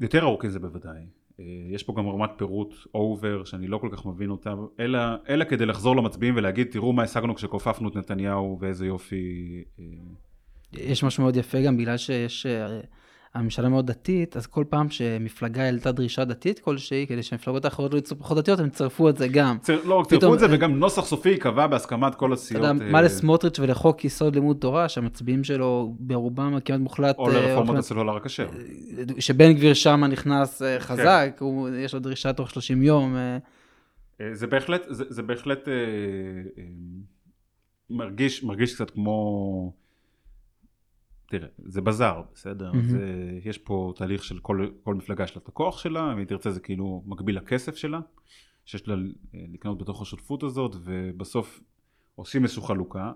B: יותר ארוכים זה בוודאי. אה, יש פה גם רמת פירוט over שאני לא כל כך מבין אותה, אלא, אלא כדי לחזור למצביעים ולהגיד תראו מה השגנו כשכופפנו את נתניהו ואיזה יופי. אה,
A: יש משהו מאוד יפה גם בגלל שיש, אה, הממשלה מאוד דתית, אז כל פעם שמפלגה העלתה דרישה דתית כלשהי, כדי שהמפלגות האחרות לא יצאו פחות דתיות, הם צרפו את זה גם.
B: צר- לא רק צירפו את זה וגם נוסח סופי ייקבע בהסכמת כל
A: אתה
B: הסיעות.
A: יודע,
B: אה,
A: מה לסמוטריץ' ולחוק יסוד לימוד תורה, שהמצביעים שלו ברובם כמעט מוחלט,
B: או
A: אה,
B: לרפורמות
A: הולכים-
B: הסלולר הכשר.
A: שבן גביר שם נכנס אה,
B: כן.
A: חזק, הוא, יש לו דרישה תוך 30 יום. אה,
B: אה, זה בהחלט, זה, זה בהחלט אה, אה, מרגיש, מרגיש קצת כמו, תראה, זה בזאר, בסדר?
A: מהמם.
B: זה, יש פה תהליך של כל, כל מפלגה יש לה את הכוח שלה, אם היא תרצה זה כאילו מקביל לכסף שלה, שיש לה אה, לקנות בתוך השותפות הזאת, ובסוף עושים איזושהי חלוקה.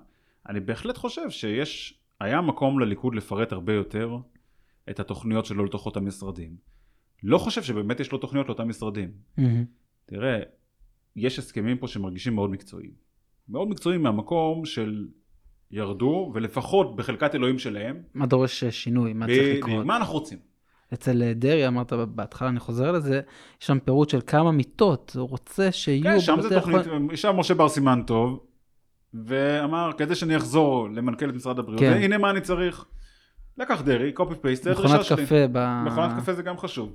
B: אני בהחלט חושב שיש, היה מקום לליכוד לפרט הרבה יותר את התוכניות שלו לתוך אותם משרדים. לא חושב שבאמת יש לו תוכניות לאותם משרדים. תראה, יש הסכמים פה שמרגישים מאוד מקצועיים. מאוד מקצועיים מהמקום של ירדו, ולפחות בחלקת אלוהים שלהם,
A: מה דורש אה, שינוי, מה צריך לקרות.
B: מה אנחנו רוצים?
A: אצל אה, דרעי, אמרת בהתחלה, אני חוזר לזה, יש שם פירוט של כמה מיטות הוא רוצה שיהיו
B: כן, שם זה תוכנית,
A: החולים.
B: ישב משה בר סימן טוב, ואמר, כדי שאני אחזור למנכ"ל את משרד הבריאות,
A: כן.
B: הנה מה אני צריך. לקח דרעי, קופי פייסט,
A: מכונת. קפה ב...
B: מכונת קפה זה גם חשוב.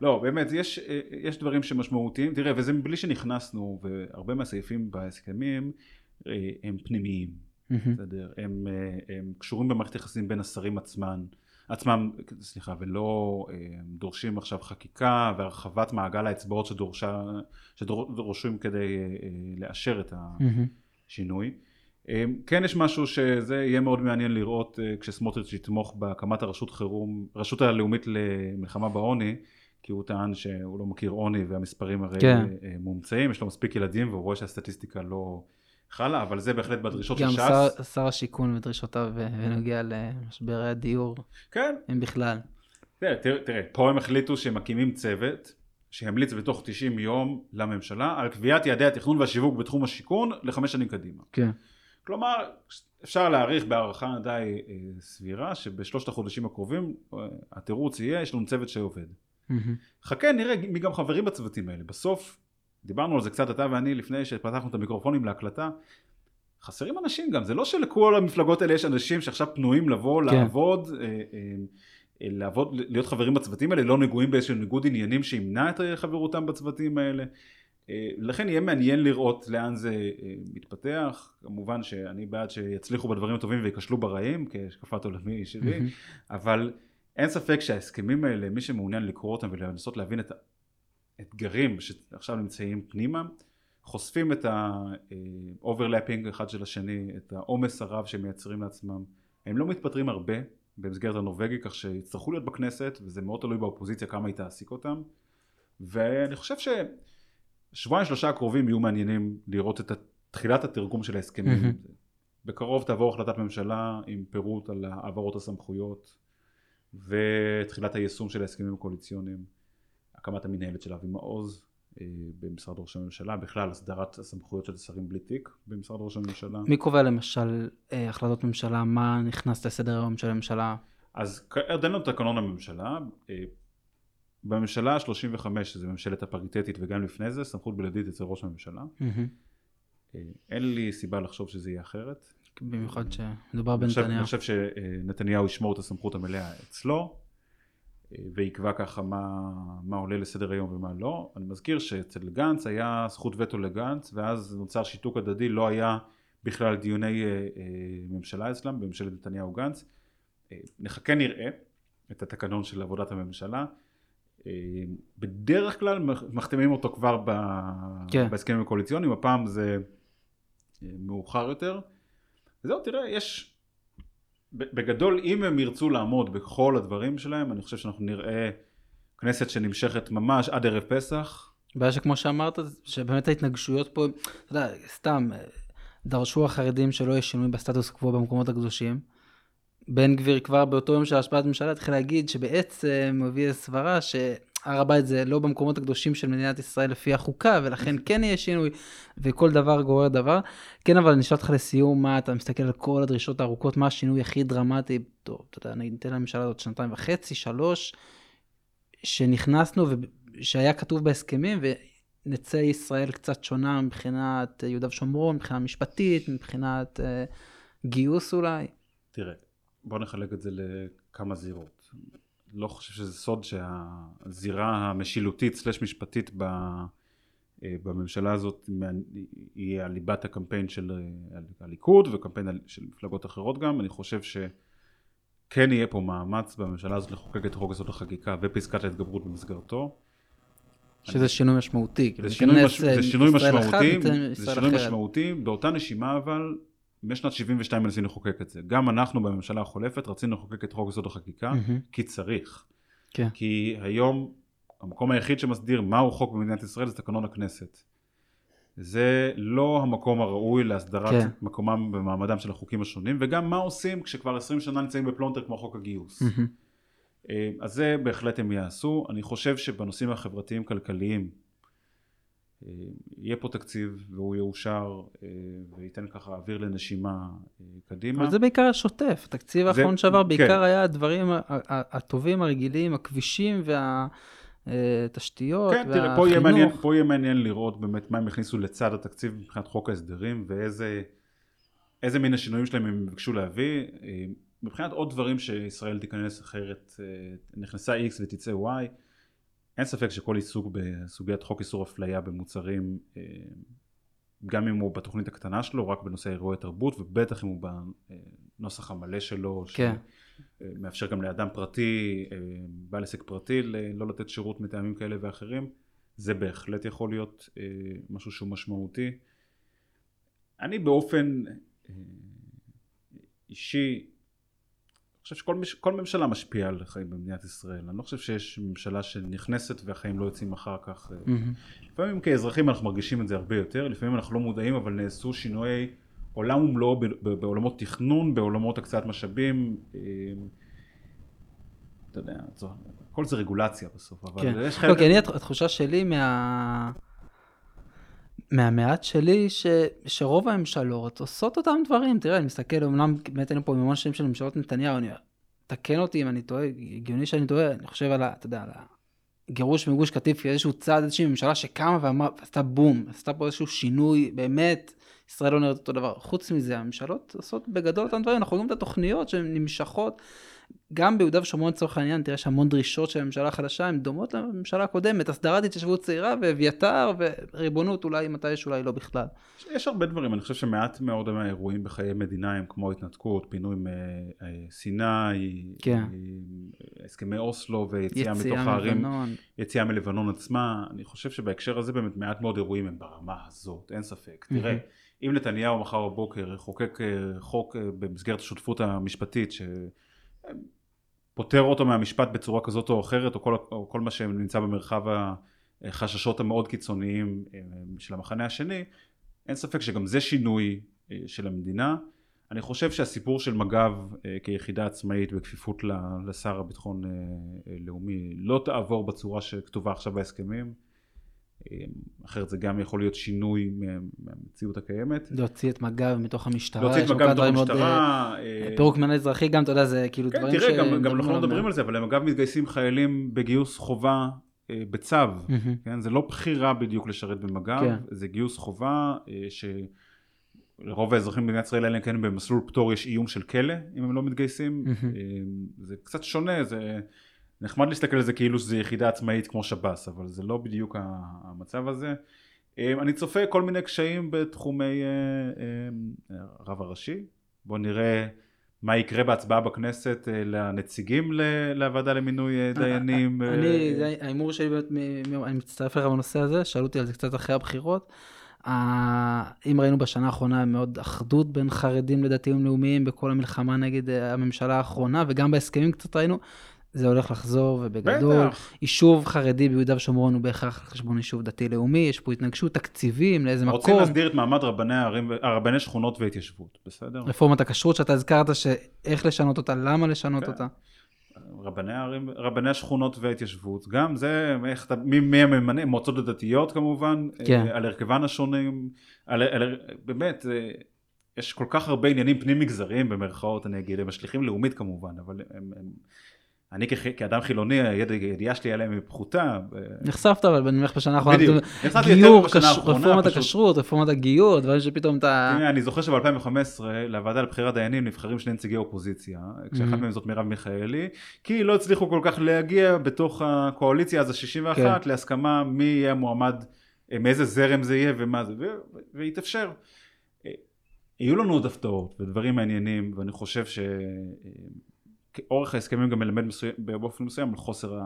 B: לא, באמת, יש, אה, יש דברים שמשמעותיים, תראה, וזה מבלי שנכנסנו, והרבה מהסעיפים בהסכמים הם פנימיים. בסדר, הם, אה, הם קשורים במערכת יחסים בין השרים עצמם, עצמם, סליחה, ולא אה, דורשים עכשיו חקיקה והרחבת מעגל האצבעות שדורשה, שדורשים כדי אה, לאשר את. השינוי. כן יש משהו שזה יהיה מאוד מעניין לראות כשסמוטריץ' יתמוך בהקמת הרשות חירום, הרשות הלאומית למלחמה בעוני, כי הוא טען שהוא לא מכיר עוני והמספרים הרי
A: כן.
B: מומצאים, יש לו מספיק ילדים והוא רואה שהסטטיסטיקה לא חלה, אבל זה בהחלט בדרישות של
A: גם
B: ש"ס.
A: שר, שר השיכון ודרישותיו אה, בנוגע למשברי הדיור,
B: כן,
A: אם בכלל.
B: תראה, תראה, תראה, פה הם החליטו שהם מקימים צוות שימליץ בתוך 90 יום לממשלה על קביעת יעדי התכנון והשיווק בתחום השיכון לחמש שנים קדימה.
A: כן.
B: כלומר, אפשר להעריך בהערכה די אה, סבירה שבשלושת החודשים הקרובים אה, התירוץ יהיה יש לנו צוות שעובד.
A: מהמם.
B: חכה נראה מי גם חברים בצוותים האלה. בסוף, דיברנו על זה קצת אתה ואני לפני שפתחנו את המיקרופונים להקלטה, חסרים אנשים גם, זה לא שלכל המפלגות האלה יש אנשים שעכשיו פנויים לבוא,
A: כן.
B: לעבוד, אה, אה, לעבוד, להיות חברים בצוותים האלה, לא נגועים באיזשהו ניגוד עניינים שימנע את חברותם בצוותים האלה. אה, לכן יהיה מעניין לראות לאן זה מתפתח, כמובן שאני בעד שיצליחו בדברים הטובים וייכשלו ברעים, כהשקפת עולמי שלי. אבל אין ספק שההסכמים האלה, מי שמעוניין לקרוא אותם ולנסות להבין את האתגרים שעכשיו נמצאים פנימה, חושפים את ה-overlapping אחד של השני, את העומס הרב שהם מייצרים לעצמם. הם לא מתפטרים הרבה במסגרת הנורבגי, כך שיצטרכו להיות בכנסת, וזה מאוד תלוי באופוזיציה כמה היא תעסיק אותם. ואני חושב ששבועיים שלושה הקרובים יהיו מעניינים לראות את תחילת התרגום של ההסכמים.
A: מהמם.
B: בקרוב תעבור החלטת ממשלה עם פירוט על העברות הסמכויות ותחילת היישום של ההסכמים הקואליציוניים, הקמת המנהלת של אבי מעוז אה, במשרד ראש הממשלה, בכלל הסדרת הסמכויות של שרים בלי תיק במשרד ראש הממשלה.
A: מי קובע למשל אה, החלטות ממשלה, מה נכנס לסדר היום של הממשלה?
B: אז עוד אין לנו תקנון הממשלה, אה, בממשלה ה-35, שזה ממשלת הפריטטית וגם לפני זה, סמכות בלעדית אצל ראש הממשלה. אין לי סיבה לחשוב שזה יהיה אחרת.
A: במיוחד שמדובר בנתניהו.
B: אני חושב שנתניהו ישמור את הסמכות המלאה אצלו ויקבע ככה מה, מה עולה לסדר היום ומה לא. אני מזכיר שאצל גנץ היה זכות וטו לגנץ ואז נוצר שיתוק הדדי, לא היה בכלל דיוני אה, אה, ממשלה אצלם בממשלת נתניהו גנץ. אה, נחכה נראה את התקנון של עבודת הממשלה. בדרך כלל מח- מחתימים אותו כבר ב...
A: כן.
B: בהסכמים הקואליציוניים, הפעם זה מאוחר יותר. וזהו, תראה, יש... בגדול, אם הם ירצו לעמוד בכל הדברים שלהם, אני חושב שאנחנו נראה כנסת שנמשכת ממש עד ערב פסח.
A: הבעיה שכמו שאמרת, שבאמת ההתנגשויות פה, אתה יודע, סתם, דרשו החרדים שלא יהיה שינוי בסטטוס קוו במקומות הקדושים. בן גביר כבר באותו יום של השפעת ממשלה התחיל להגיד שבעצם הוא הביא סברה שהר הבית זה לא במקומות הקדושים של מדינת ישראל לפי החוקה, ולכן כן יהיה שינוי, וכל דבר גורר דבר. כן, אבל אני אשאל אותך לסיום, מה אתה מסתכל על כל הדרישות הארוכות, מה השינוי הכי דרמטי, טוב, אתה יודע, אני אתן לממשלה הזאת שנתיים וחצי, שלוש, שנכנסנו ושהיה כתוב בהסכמים, ונצא ישראל קצת שונה מבחינת אה, יהודה ושומרון, מבחינה משפטית, מבחינת אה, גיוס אולי.
B: תראה, בוא נחלק את זה לכמה זירות. לא חושב שזה סוד שהזירה המשילותית סלש משפטית ב, אה, בממשלה הזאת היא על ליבת הקמפיין של אה, הליכוד וקמפיין של מפלגות אחרות גם. אני חושב שכן יהיה פה מאמץ בממשלה הזאת לחוקק את חוק יסוד החקיקה ופסקת ההתגברות במסגרתו.
A: שזה שינוי משמעותי.
B: זה שינוי,
A: ניכנס,
B: מש...
A: אה,
B: זה שינוי משמעותי, זה שינוי. משמעותי, באותה נשימה אבל משנת 72 מנסים לחוקק את זה. גם אנחנו בממשלה החולפת רצינו לחוקק את חוק יסוד החקיקה,
A: מהמם.
B: כי צריך.
A: כן.
B: כי היום המקום היחיד שמסדיר מהו חוק במדינת ישראל זה תקנון הכנסת. זה לא המקום הראוי להסדרת
A: כן.
B: מקומם במעמדם של החוקים השונים, וגם מה עושים כשכבר 20 שנה נמצאים בפלונטר כמו חוק הגיוס. אה, אז זה בהחלט הם יעשו. אני חושב שבנושאים החברתיים כלכליים יהיה פה תקציב והוא יאושר אה, וייתן ככה אוויר לנשימה אה, קדימה.
A: אבל זה בעיקר השוטף. התקציב
B: זה-
A: האחרון שעבר
B: כן.
A: בעיקר היה הדברים הטובים, הרגילים, הכבישים והתשתיות
B: כן, תראה, פה יהיה,
A: והחינוך.
B: מעניין, פה יהיה מעניין לראות באמת מה הם הכניסו לצד התקציב מבחינת חוק ההסדרים ואיזה איזה מין השינויים שלהם הם ביקשו להביא. אה, מבחינת עוד דברים שישראל תיכנס אחרת, אה, נכנסה X ותצא Y, אין ספק שכל עיסוק בסוגיית חוק איסור אפליה במוצרים, אה, גם אם הוא בתוכנית הקטנה שלו, רק בנושא אירועי תרבות, ובטח אם הוא בנוסח המלא שלו,
A: כן.
B: שמאפשר גם לאדם פרטי, אה, בעל עסק פרטי, לא לתת שירות מטעמים כאלה ואחרים, זה בהחלט יכול להיות אה, משהו שהוא משמעותי. אני באופן אה, אישי, חושב שכל מש, כל ממשלה משפיעה על החיים במדינת ישראל. אני לא חושב שיש ממשלה שנכנסת והחיים לא יוצאים אחר כך. אה. לפעמים כאזרחים אנחנו מרגישים את זה הרבה יותר, לפעמים אנחנו לא מודעים, אבל נעשו שינויי עולם ומלואו בעולמות תכנון, בעולמות הקצאת משאבים. אה, אתה יודע, הכל זה רגולציה בסוף, אבל
A: כן.
B: יש חלק...
A: כי אני, הת- התחושה שלי מה... מהמעט שלי, ש... שרוב הממשלות עושות אותם דברים. תראה, אני מסתכל, אמנם באמת היינו פה המון שנים של ממשלות נתניהו, אני... תקן אותי אם אני טועה, הגיוני שאני טועה, אני חושב על ה... אתה יודע, על הגירוש מגוש קטיף כאיזשהו צעד, איזושהי ממשלה שקמה ואמרה, עשתה בום, עשתה פה איזשהו שינוי, באמת, ישראל לא נראית אותו דבר. חוץ מזה, הממשלות עושות בגדול אותם דברים, אנחנו רואים את התוכניות שהן נמשכות. גם ביהודה ושומרון לצורך העניין, תראה יש המון דרישות של הממשלה החדשה, הן דומות לממשלה הקודמת, הסדרת התיישבות צעירה ואביתר וריבונות אולי מתיש אולי לא בכלל.
B: יש הרבה דברים, אני חושב שמעט מאוד מהאירועים בחיי מדינה הם כמו התנתקות, פינוי מסיני,
A: כן.
B: הסכמי אוסלו ויציאה מתוך הערים. יציאה מלבנון עצמה, אני חושב שבהקשר הזה באמת מעט מאוד אירועים הם ברמה הזאת, אין ספק. תראה. אם נתניהו מחר בבוקר יחוקק אה, חוק אה, במסגרת השותפות המשפטית שפוטר אותו מהמשפט בצורה כזאת או אחרת, או כל, או כל מה שנמצא במרחב החששות המאוד קיצוניים אה, של המחנה השני, אין ספק שגם זה שינוי אה, של המדינה. אני חושב שהסיפור של מג"ב אה, כיחידה עצמאית בכפיפות לשר הביטחון לאומי לא תעבור בצורה שכתובה עכשיו בהסכמים. אה, אחרת זה גם יכול להיות שינוי מה- מהמציאות הקיימת.
A: להוציא את מג"ב מתוך המשטרה.
B: להוציא את מג"ב מתוך המשטרה.
A: אה,
B: אה,
A: פירוק מנהל אזרחי גם, אתה יודע, זה כאילו
B: כן,
A: דברים
B: תראה, גם, גם
A: מדברים
B: אנחנו לא. מדברים על זה, אבל למג"ב מתגייסים חיילים בגיוס חובה אה, בצו. כן? זה לא בחירה בדיוק לשרת במג"ב,
A: כן.
B: זה גיוס חובה אה, שלרוב האזרחים במדינת ישראל אלא אם כן במסלול פטור יש איום של כלא אם הם לא מתגייסים. אה, זה קצת שונה, זה נחמד להסתכל על זה כאילו שזה יחידה עצמאית כמו שב"ס, אבל זה לא בדיוק המצב הזה. אה, אני צופה כל מיני קשיים בתחומי אה, אה, הרב הראשי, בואו נראה מה יקרה בהצבעה בכנסת אה, לנציגים לוועדה למינוי אה, דיינים.
A: אני, זה ההימור שלי באמת, אני מצטרף אליך בנושא הזה, שאלו אותי על זה קצת אחרי הבחירות. אם ראינו בשנה האחרונה מאוד אחדות בין חרדים לדתיים לאומיים בכל המלחמה נגד הממשלה האחרונה, וגם בהסכמים קצת ראינו, זה הולך לחזור, ובגדול,
B: בטח.
A: יישוב חרדי ביהודה ושומרון הוא בהכרח על חשבון יישוב דתי-לאומי, יש פה התנגשות תקציבים, לאיזה
B: רוצים
A: מקום.
B: להסדיר את מעמד רבני הערים, ו- רבני שכונות והתיישבות, בסדר?
A: רפורמת הכשרות שאתה הזכרת, שאיך לשנות אותה, למה לשנות
B: כן.
A: אותה.
B: רבני הערים, רבני השכונות וההתיישבות, גם זה, איך אתה, מי, מי הממנה, מועצות הדתיות כמובן,
A: כן.
B: אה, על הרכבן השונים, על, על, באמת, אה, יש כל כך הרבה עניינים פנים מגזריים במרכאות, אני אגיד, הם משליכים לאומית כמובן, אבל הם, הם, אני כח, כאדם חילוני, הידיעה שלי עליהם היא פחותה. אה,
A: נחשפת אבל אני מניח בשנה האחרונה,
B: בדיוק. נחשפתי יותר בשנה האחרונה,
A: רפורמת. הכשרות, רפורמת הגיור, דברים שפתאום אתה...
B: אני זוכר שב-2015 לוועדה לבחירת דיינים נבחרים שני נציגי אופוזיציה, כשאחת
A: Mhm.
B: מהם זאת מרב מיכאלי, כי לא הצליחו כל כך להגיע בתוך הקואליציה אז ה-61
A: כן.
B: להסכמה מי יהיה המועמד, אה, מאיזה זרם זה יהיה ומה זה, והתאפשר. אה, יהיו לנו עוד הפתעות ודברים מעניינים, ואני חושב שאורך ההסכמים גם מלמד מסוים, באופן מסוים על חוסר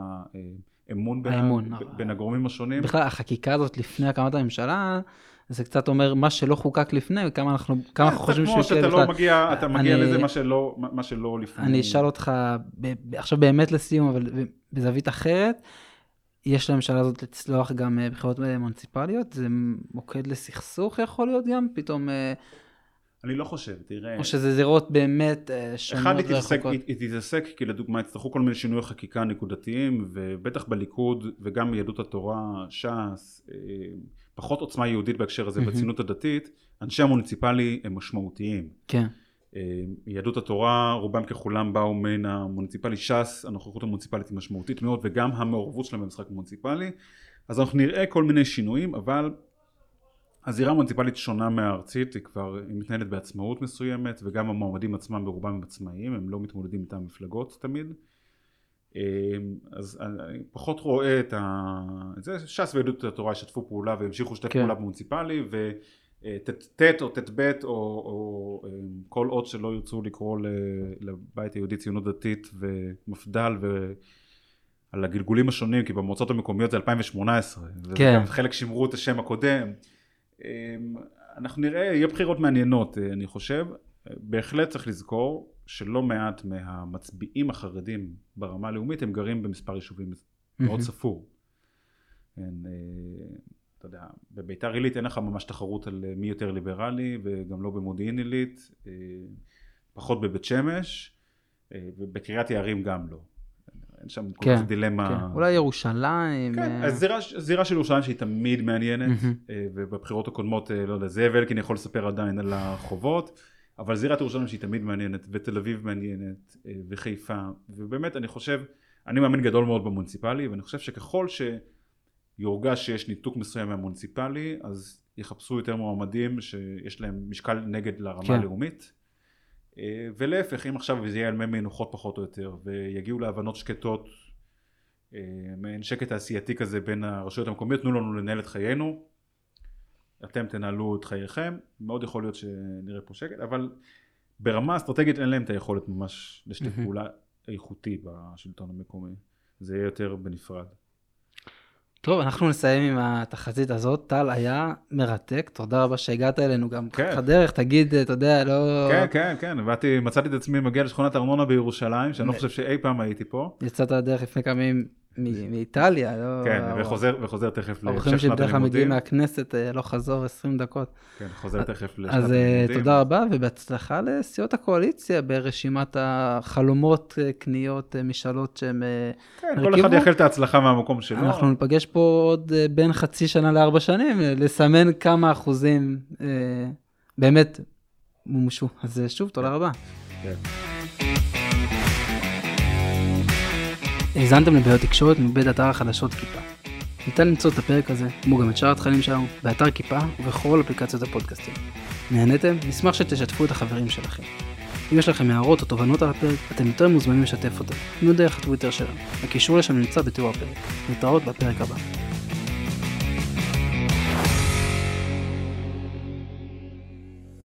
B: האמון בין,
A: האמון,
B: ה-
A: אה.
B: בין הגורמים השונים.
A: בכלל החקיקה הזאת לפני הקמת הממשלה, זה קצת אומר מה שלא חוקק לפני וכמה אנחנו כמה אנחנו חושבים
B: כמו
A: שהוא
B: שאתה לא מגיע, אתה מגיע
A: אני-
B: לזה מה שלא, מה שלא לפני.
A: אני אשאל אותך ב- עכשיו באמת לסיום, אבל בזווית אחרת, יש לממשלה הזאת לצלוח גם אה, בחירות אה, מוניציפליות? זה מוקד לסכסוך יכול להיות גם? פתאום,
B: אני לא חושב, תראה.
A: או שזה זירות באמת אה, שונות
B: אחד, היא תתעסק,
A: ורחוקות?
B: היא, היא תתעסק, כי לדוגמה יצטרכו כל מיני שינויי חקיקה נקודתיים, ובטח בליכוד וגם ביהדות התורה, ש"ס, אה, פחות עוצמה יהודית בהקשר הזה. בציונות הדתית, אנשי המוניציפלי הם משמעותיים.
A: כן,
B: אה, יהדות התורה, רובם ככולם באו מן המוניציפלי, ש"ס, הנוכחות המוניציפלית היא משמעותית מאוד, וגם המעורבות שלהם במשחק המוניציפלי. אז אנחנו נראה כל מיני שינויים, אבל הזירה המוניציפלית שונה מהארצית, היא כבר היא מתנהלת בעצמאות מסוימת, וגם המועמדים עצמם ברובם הם עצמאיים, הם לא מתמודדים מטעם מפלגות תמיד. אה, אז אני פחות רואה את ה... את זה, ש"ס ויהדות התורה ישתפו פעולה והמשיכו לשתף
A: כן.
B: פעולה במוניציפלי, וט' או ט"ב או, או אה, כל עוד שלא ירצו לקרוא לבית היהודי ציונות דתית ומפד"ל ו... על הגלגולים השונים, כי במועצות המקומיות זה 2018,
A: כן.
B: וגם חלק שימרו את השם הקודם. אמ, אנחנו נראה, יהיה בחירות מעניינות, אה, אני חושב. בהחלט צריך לזכור שלא מעט מהמצביעים החרדים ברמה הלאומית הם גרים במספר יישובים מאוד. ספור. כן, אה, אתה יודע, בביתר עילית אין לך ממש תחרות על אה, מי יותר ליברלי, וגם לא במודיעין עילית, פחות בבית שמש, ובקריית יערים גם לא. אין שם כל
A: כן,
B: כך דילמה.
A: כן. אולי ירושלים.
B: כן,
A: אה,
B: הזירה, של ירושלים שהיא תמיד מעניינת. אה, ובבחירות הקודמות, אה, לא יודע, זאב אלקין יכול לספר עדיין על החובות, אבל זירת ירושלים שהיא תמיד מעניינת, ותל אביב מעניינת, וחיפה, ובאמת אני חושב, אני מאמין גדול מאוד במוניציפלי, ואני חושב שככל שיורגש שיש ניתוק מסוים מהמוניציפלי, אז יחפשו יותר מועמדים שיש להם משקל נגד לרמה
A: כן.
B: הלאומית. אה, ולהפך, אם עכשיו זה יהיה על מי מנוחות פחות או יותר, ויגיעו להבנות שקטות, אה, מעין שקט תעשייתי כזה בין הרשויות המקומיות, תנו לנו לנהל את חיינו, אתם תנהלו את חייכם, מאוד יכול להיות שנראה פה שקט, אבל ברמה אסטרטגית אין להם את היכולת ממש לשתף. פעולה איכותי בשלטון המקומי, זה יהיה יותר בנפרד.
A: טוב, אנחנו נסיים עם התחזית הזאת. טל, היה מרתק, תודה רבה שהגעת אלינו גם
B: כן.
A: ככה דרך, תגיד, אתה יודע, לא...
B: כן, כן, כן, באתי, מצאתי את עצמי מגיע לשכונת ארנונה בירושלים, שאני לא חושב שאי פעם הייתי פה,
A: יצאת לדרך לפני כמה ימים מאיטליה, לא...
B: כן, וחוזר, וחוזר תכף
A: האורחים
B: להמשך שנת
A: שבדרך כלל מגיעים
B: הלימודים,
A: מהכנסת, אה, לא חזור 20 דקות.
B: כן, חוזר תכף לשנת
A: אז אה,
B: הלימודים.
A: תודה רבה, ובהצלחה לסיעות הקואליציה ברשימת החלומות, אה, קניות, משאלות שהם... אה,
B: כן, כל
A: הרכיבו.
B: אחד יאחל את ההצלחה מהמקום שלו.
A: אנחנו ניפגש פה עוד בין חצי שנה לארבע שנים, לסמן כמה אחוזים באמת מומשו. אז שוב, תודה רבה.
B: כן.
A: האזנתם לבעיות תקשורת מבית אתר החדשות כיפה. ניתן למצוא את הפרק הזה, כמו גם את שאר התכנים שלנו, באתר כיפה ובכל אפליקציות הפודקאסטים. נהניתם? נשמח שתשתפו את החברים שלכם. אם יש לכם הערות או תובנות על הפרק, אתם יותר מוזמנים לשתף אותם, כמו דרך הטוויטר שלנו. הקישור לשם נמצא בתיאור הפרק. להתראות בפרק הבא.